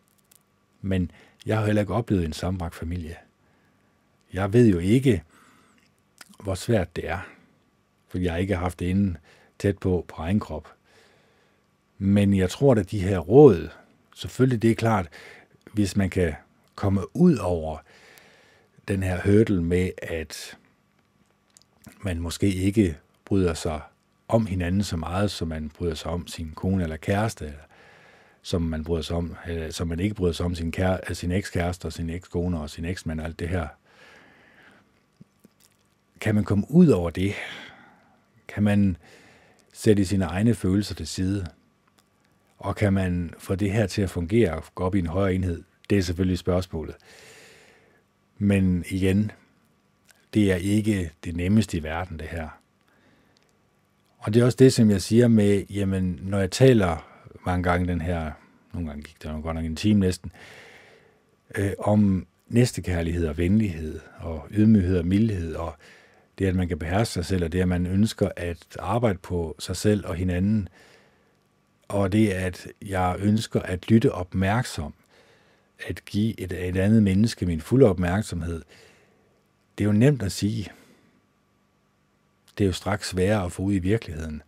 Speaker 1: Men jeg har heller ikke oplevet en sammenbragt familie. Jeg ved jo ikke, hvor svært det er, for jeg ikke har haft det inden tæt på på egen krop. Men jeg tror, at de her råd, selvfølgelig det er klart, hvis man kan komme ud over den her hurdle med, at man måske ikke bryder sig om hinanden så meget, som man bryder sig om sin kone eller kæreste, eller som man bryder sig om, eller som man ikke bryder sig om sin, kære, sin ekskæreste og sin ekskone og sin eksmand og alt det her. Kan man komme ud over det? Kan man sætte sine egne følelser til side? Og kan man få det her til at fungere og gå op i en højere enhed? Det er selvfølgelig spørgsmålet. Men igen, det er ikke det nemmeste i verden, det her. Og det er også det, som jeg siger med, jamen, når jeg taler mange gange den her, nogle gange gik det godt nok en time næsten, øh, om næstekærlighed og venlighed og ydmyghed og mildhed, og det at man kan beherske sig selv, og det at man ønsker at arbejde på sig selv og hinanden, og det er, at jeg ønsker at lytte opmærksom, at give et, et andet menneske min fulde opmærksomhed. Det er jo nemt at sige. Det er jo straks sværere at få ud i virkeligheden.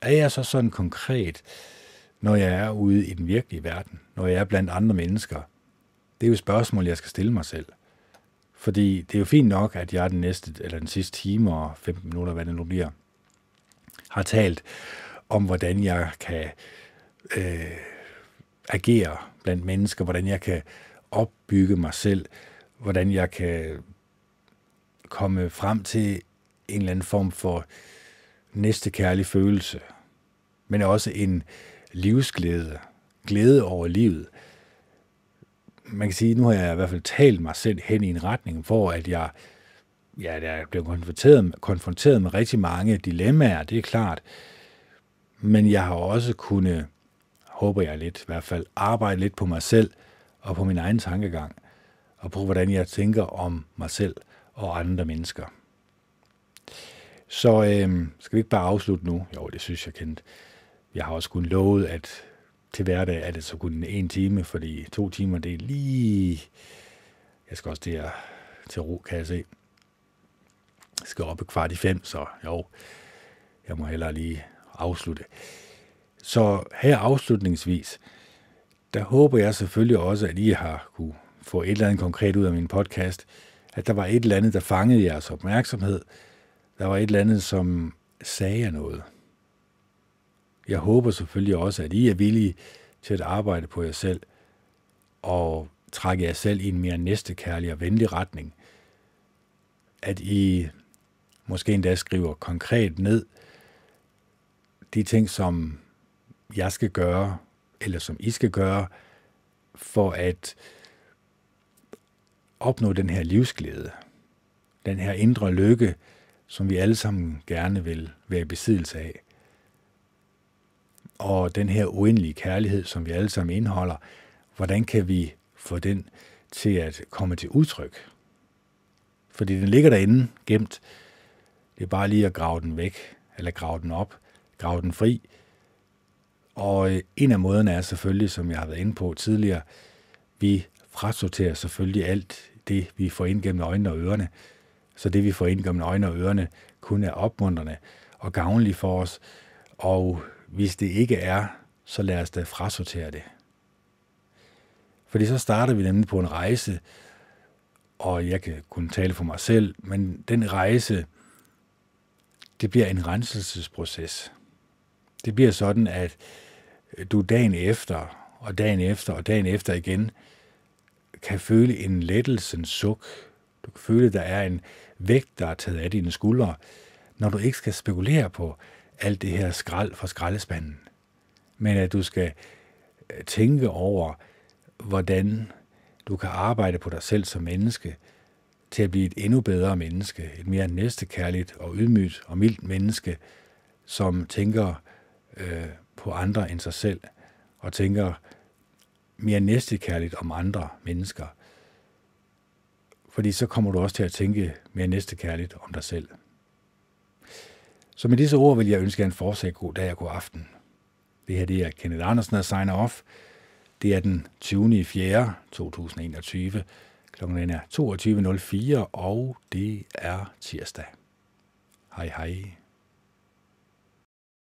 Speaker 1: Er jeg så sådan konkret, når jeg er ude i den virkelige verden, når jeg er blandt andre mennesker? Det er jo et spørgsmål, jeg skal stille mig selv. Fordi det er jo fint nok, at jeg den næste, eller den sidste time og 15 minutter, hvad det nu bliver, har talt om, hvordan jeg kan øh, agere blandt mennesker, hvordan jeg kan opbygge mig selv, hvordan jeg kan komme frem til en eller anden form for næste kærlig følelse, men også en livsglæde, glæde over livet. Man kan sige, nu har jeg i hvert fald talt mig selv hen i en retning, hvor at jeg, ja, jeg blev konfronteret, konfronteret med rigtig mange dilemmaer, det er klart, men jeg har også kunnet, håber jeg lidt i hvert fald, arbejde lidt på mig selv og på min egen tankegang, og på hvordan jeg tænker om mig selv og andre mennesker. Så øh, skal vi ikke bare afslutte nu? Jo, det synes jeg kendt. Jeg har også kun lovet, at til hverdag er det så kun en time, fordi to timer, det er lige... Jeg skal også der til ro, kan jeg se. Jeg skal op i kvart i fem, så jo, jeg må hellere lige afslutte. Så her afslutningsvis, der håber jeg selvfølgelig også, at I har kunne få et eller andet konkret ud af min podcast, at der var et eller andet, der fangede jeres opmærksomhed, der var et eller andet, som sagde jer noget. Jeg håber selvfølgelig også, at I er villige til at arbejde på jer selv og trække jer selv i en mere næstekærlig og venlig retning. At I måske endda skriver konkret ned de ting, som jeg skal gøre, eller som I skal gøre, for at opnå den her livsglæde, den her indre lykke, som vi alle sammen gerne vil være i besiddelse af. Og den her uendelige kærlighed, som vi alle sammen indeholder, hvordan kan vi få den til at komme til udtryk? Fordi den ligger derinde gemt. Det er bare lige at grave den væk, eller grave den op, grave den fri. Og øh, en af måderne er selvfølgelig, som jeg har været inde på tidligere, vi frasorterer selvfølgelig alt det, vi får ind gennem øjnene og ørerne, så det vi får ind gennem øjnene og ørerne kun er opmuntrende og gavnligt for os. Og hvis det ikke er, så lad os da frasortere det. Fordi så starter vi nemlig på en rejse, og jeg kan kun tale for mig selv, men den rejse, det bliver en renselsesproces. Det bliver sådan, at du dagen efter, og dagen efter, og dagen efter igen, kan føle en lettelsens suk. Du kan føle, at der er en vægt, der er taget af dine skuldre, når du ikke skal spekulere på alt det her skrald fra skraldespanden, men at du skal øh, tænke over, hvordan du kan arbejde på dig selv som menneske, til at blive et endnu bedre menneske, et mere næstekærligt og ydmygt og mildt menneske, som tænker øh, på andre end sig selv, og tænker mere næstekærligt om andre mennesker. Fordi så kommer du også til at tænke mere næstekærligt om dig selv. Så med disse ord vil jeg ønske jer en fortsat god dag og god aften. Det her det er Kenneth Andersen, der signer off. Det er den 20. 4. 2021. Klokken er 22.04, og det er tirsdag. Hej hej.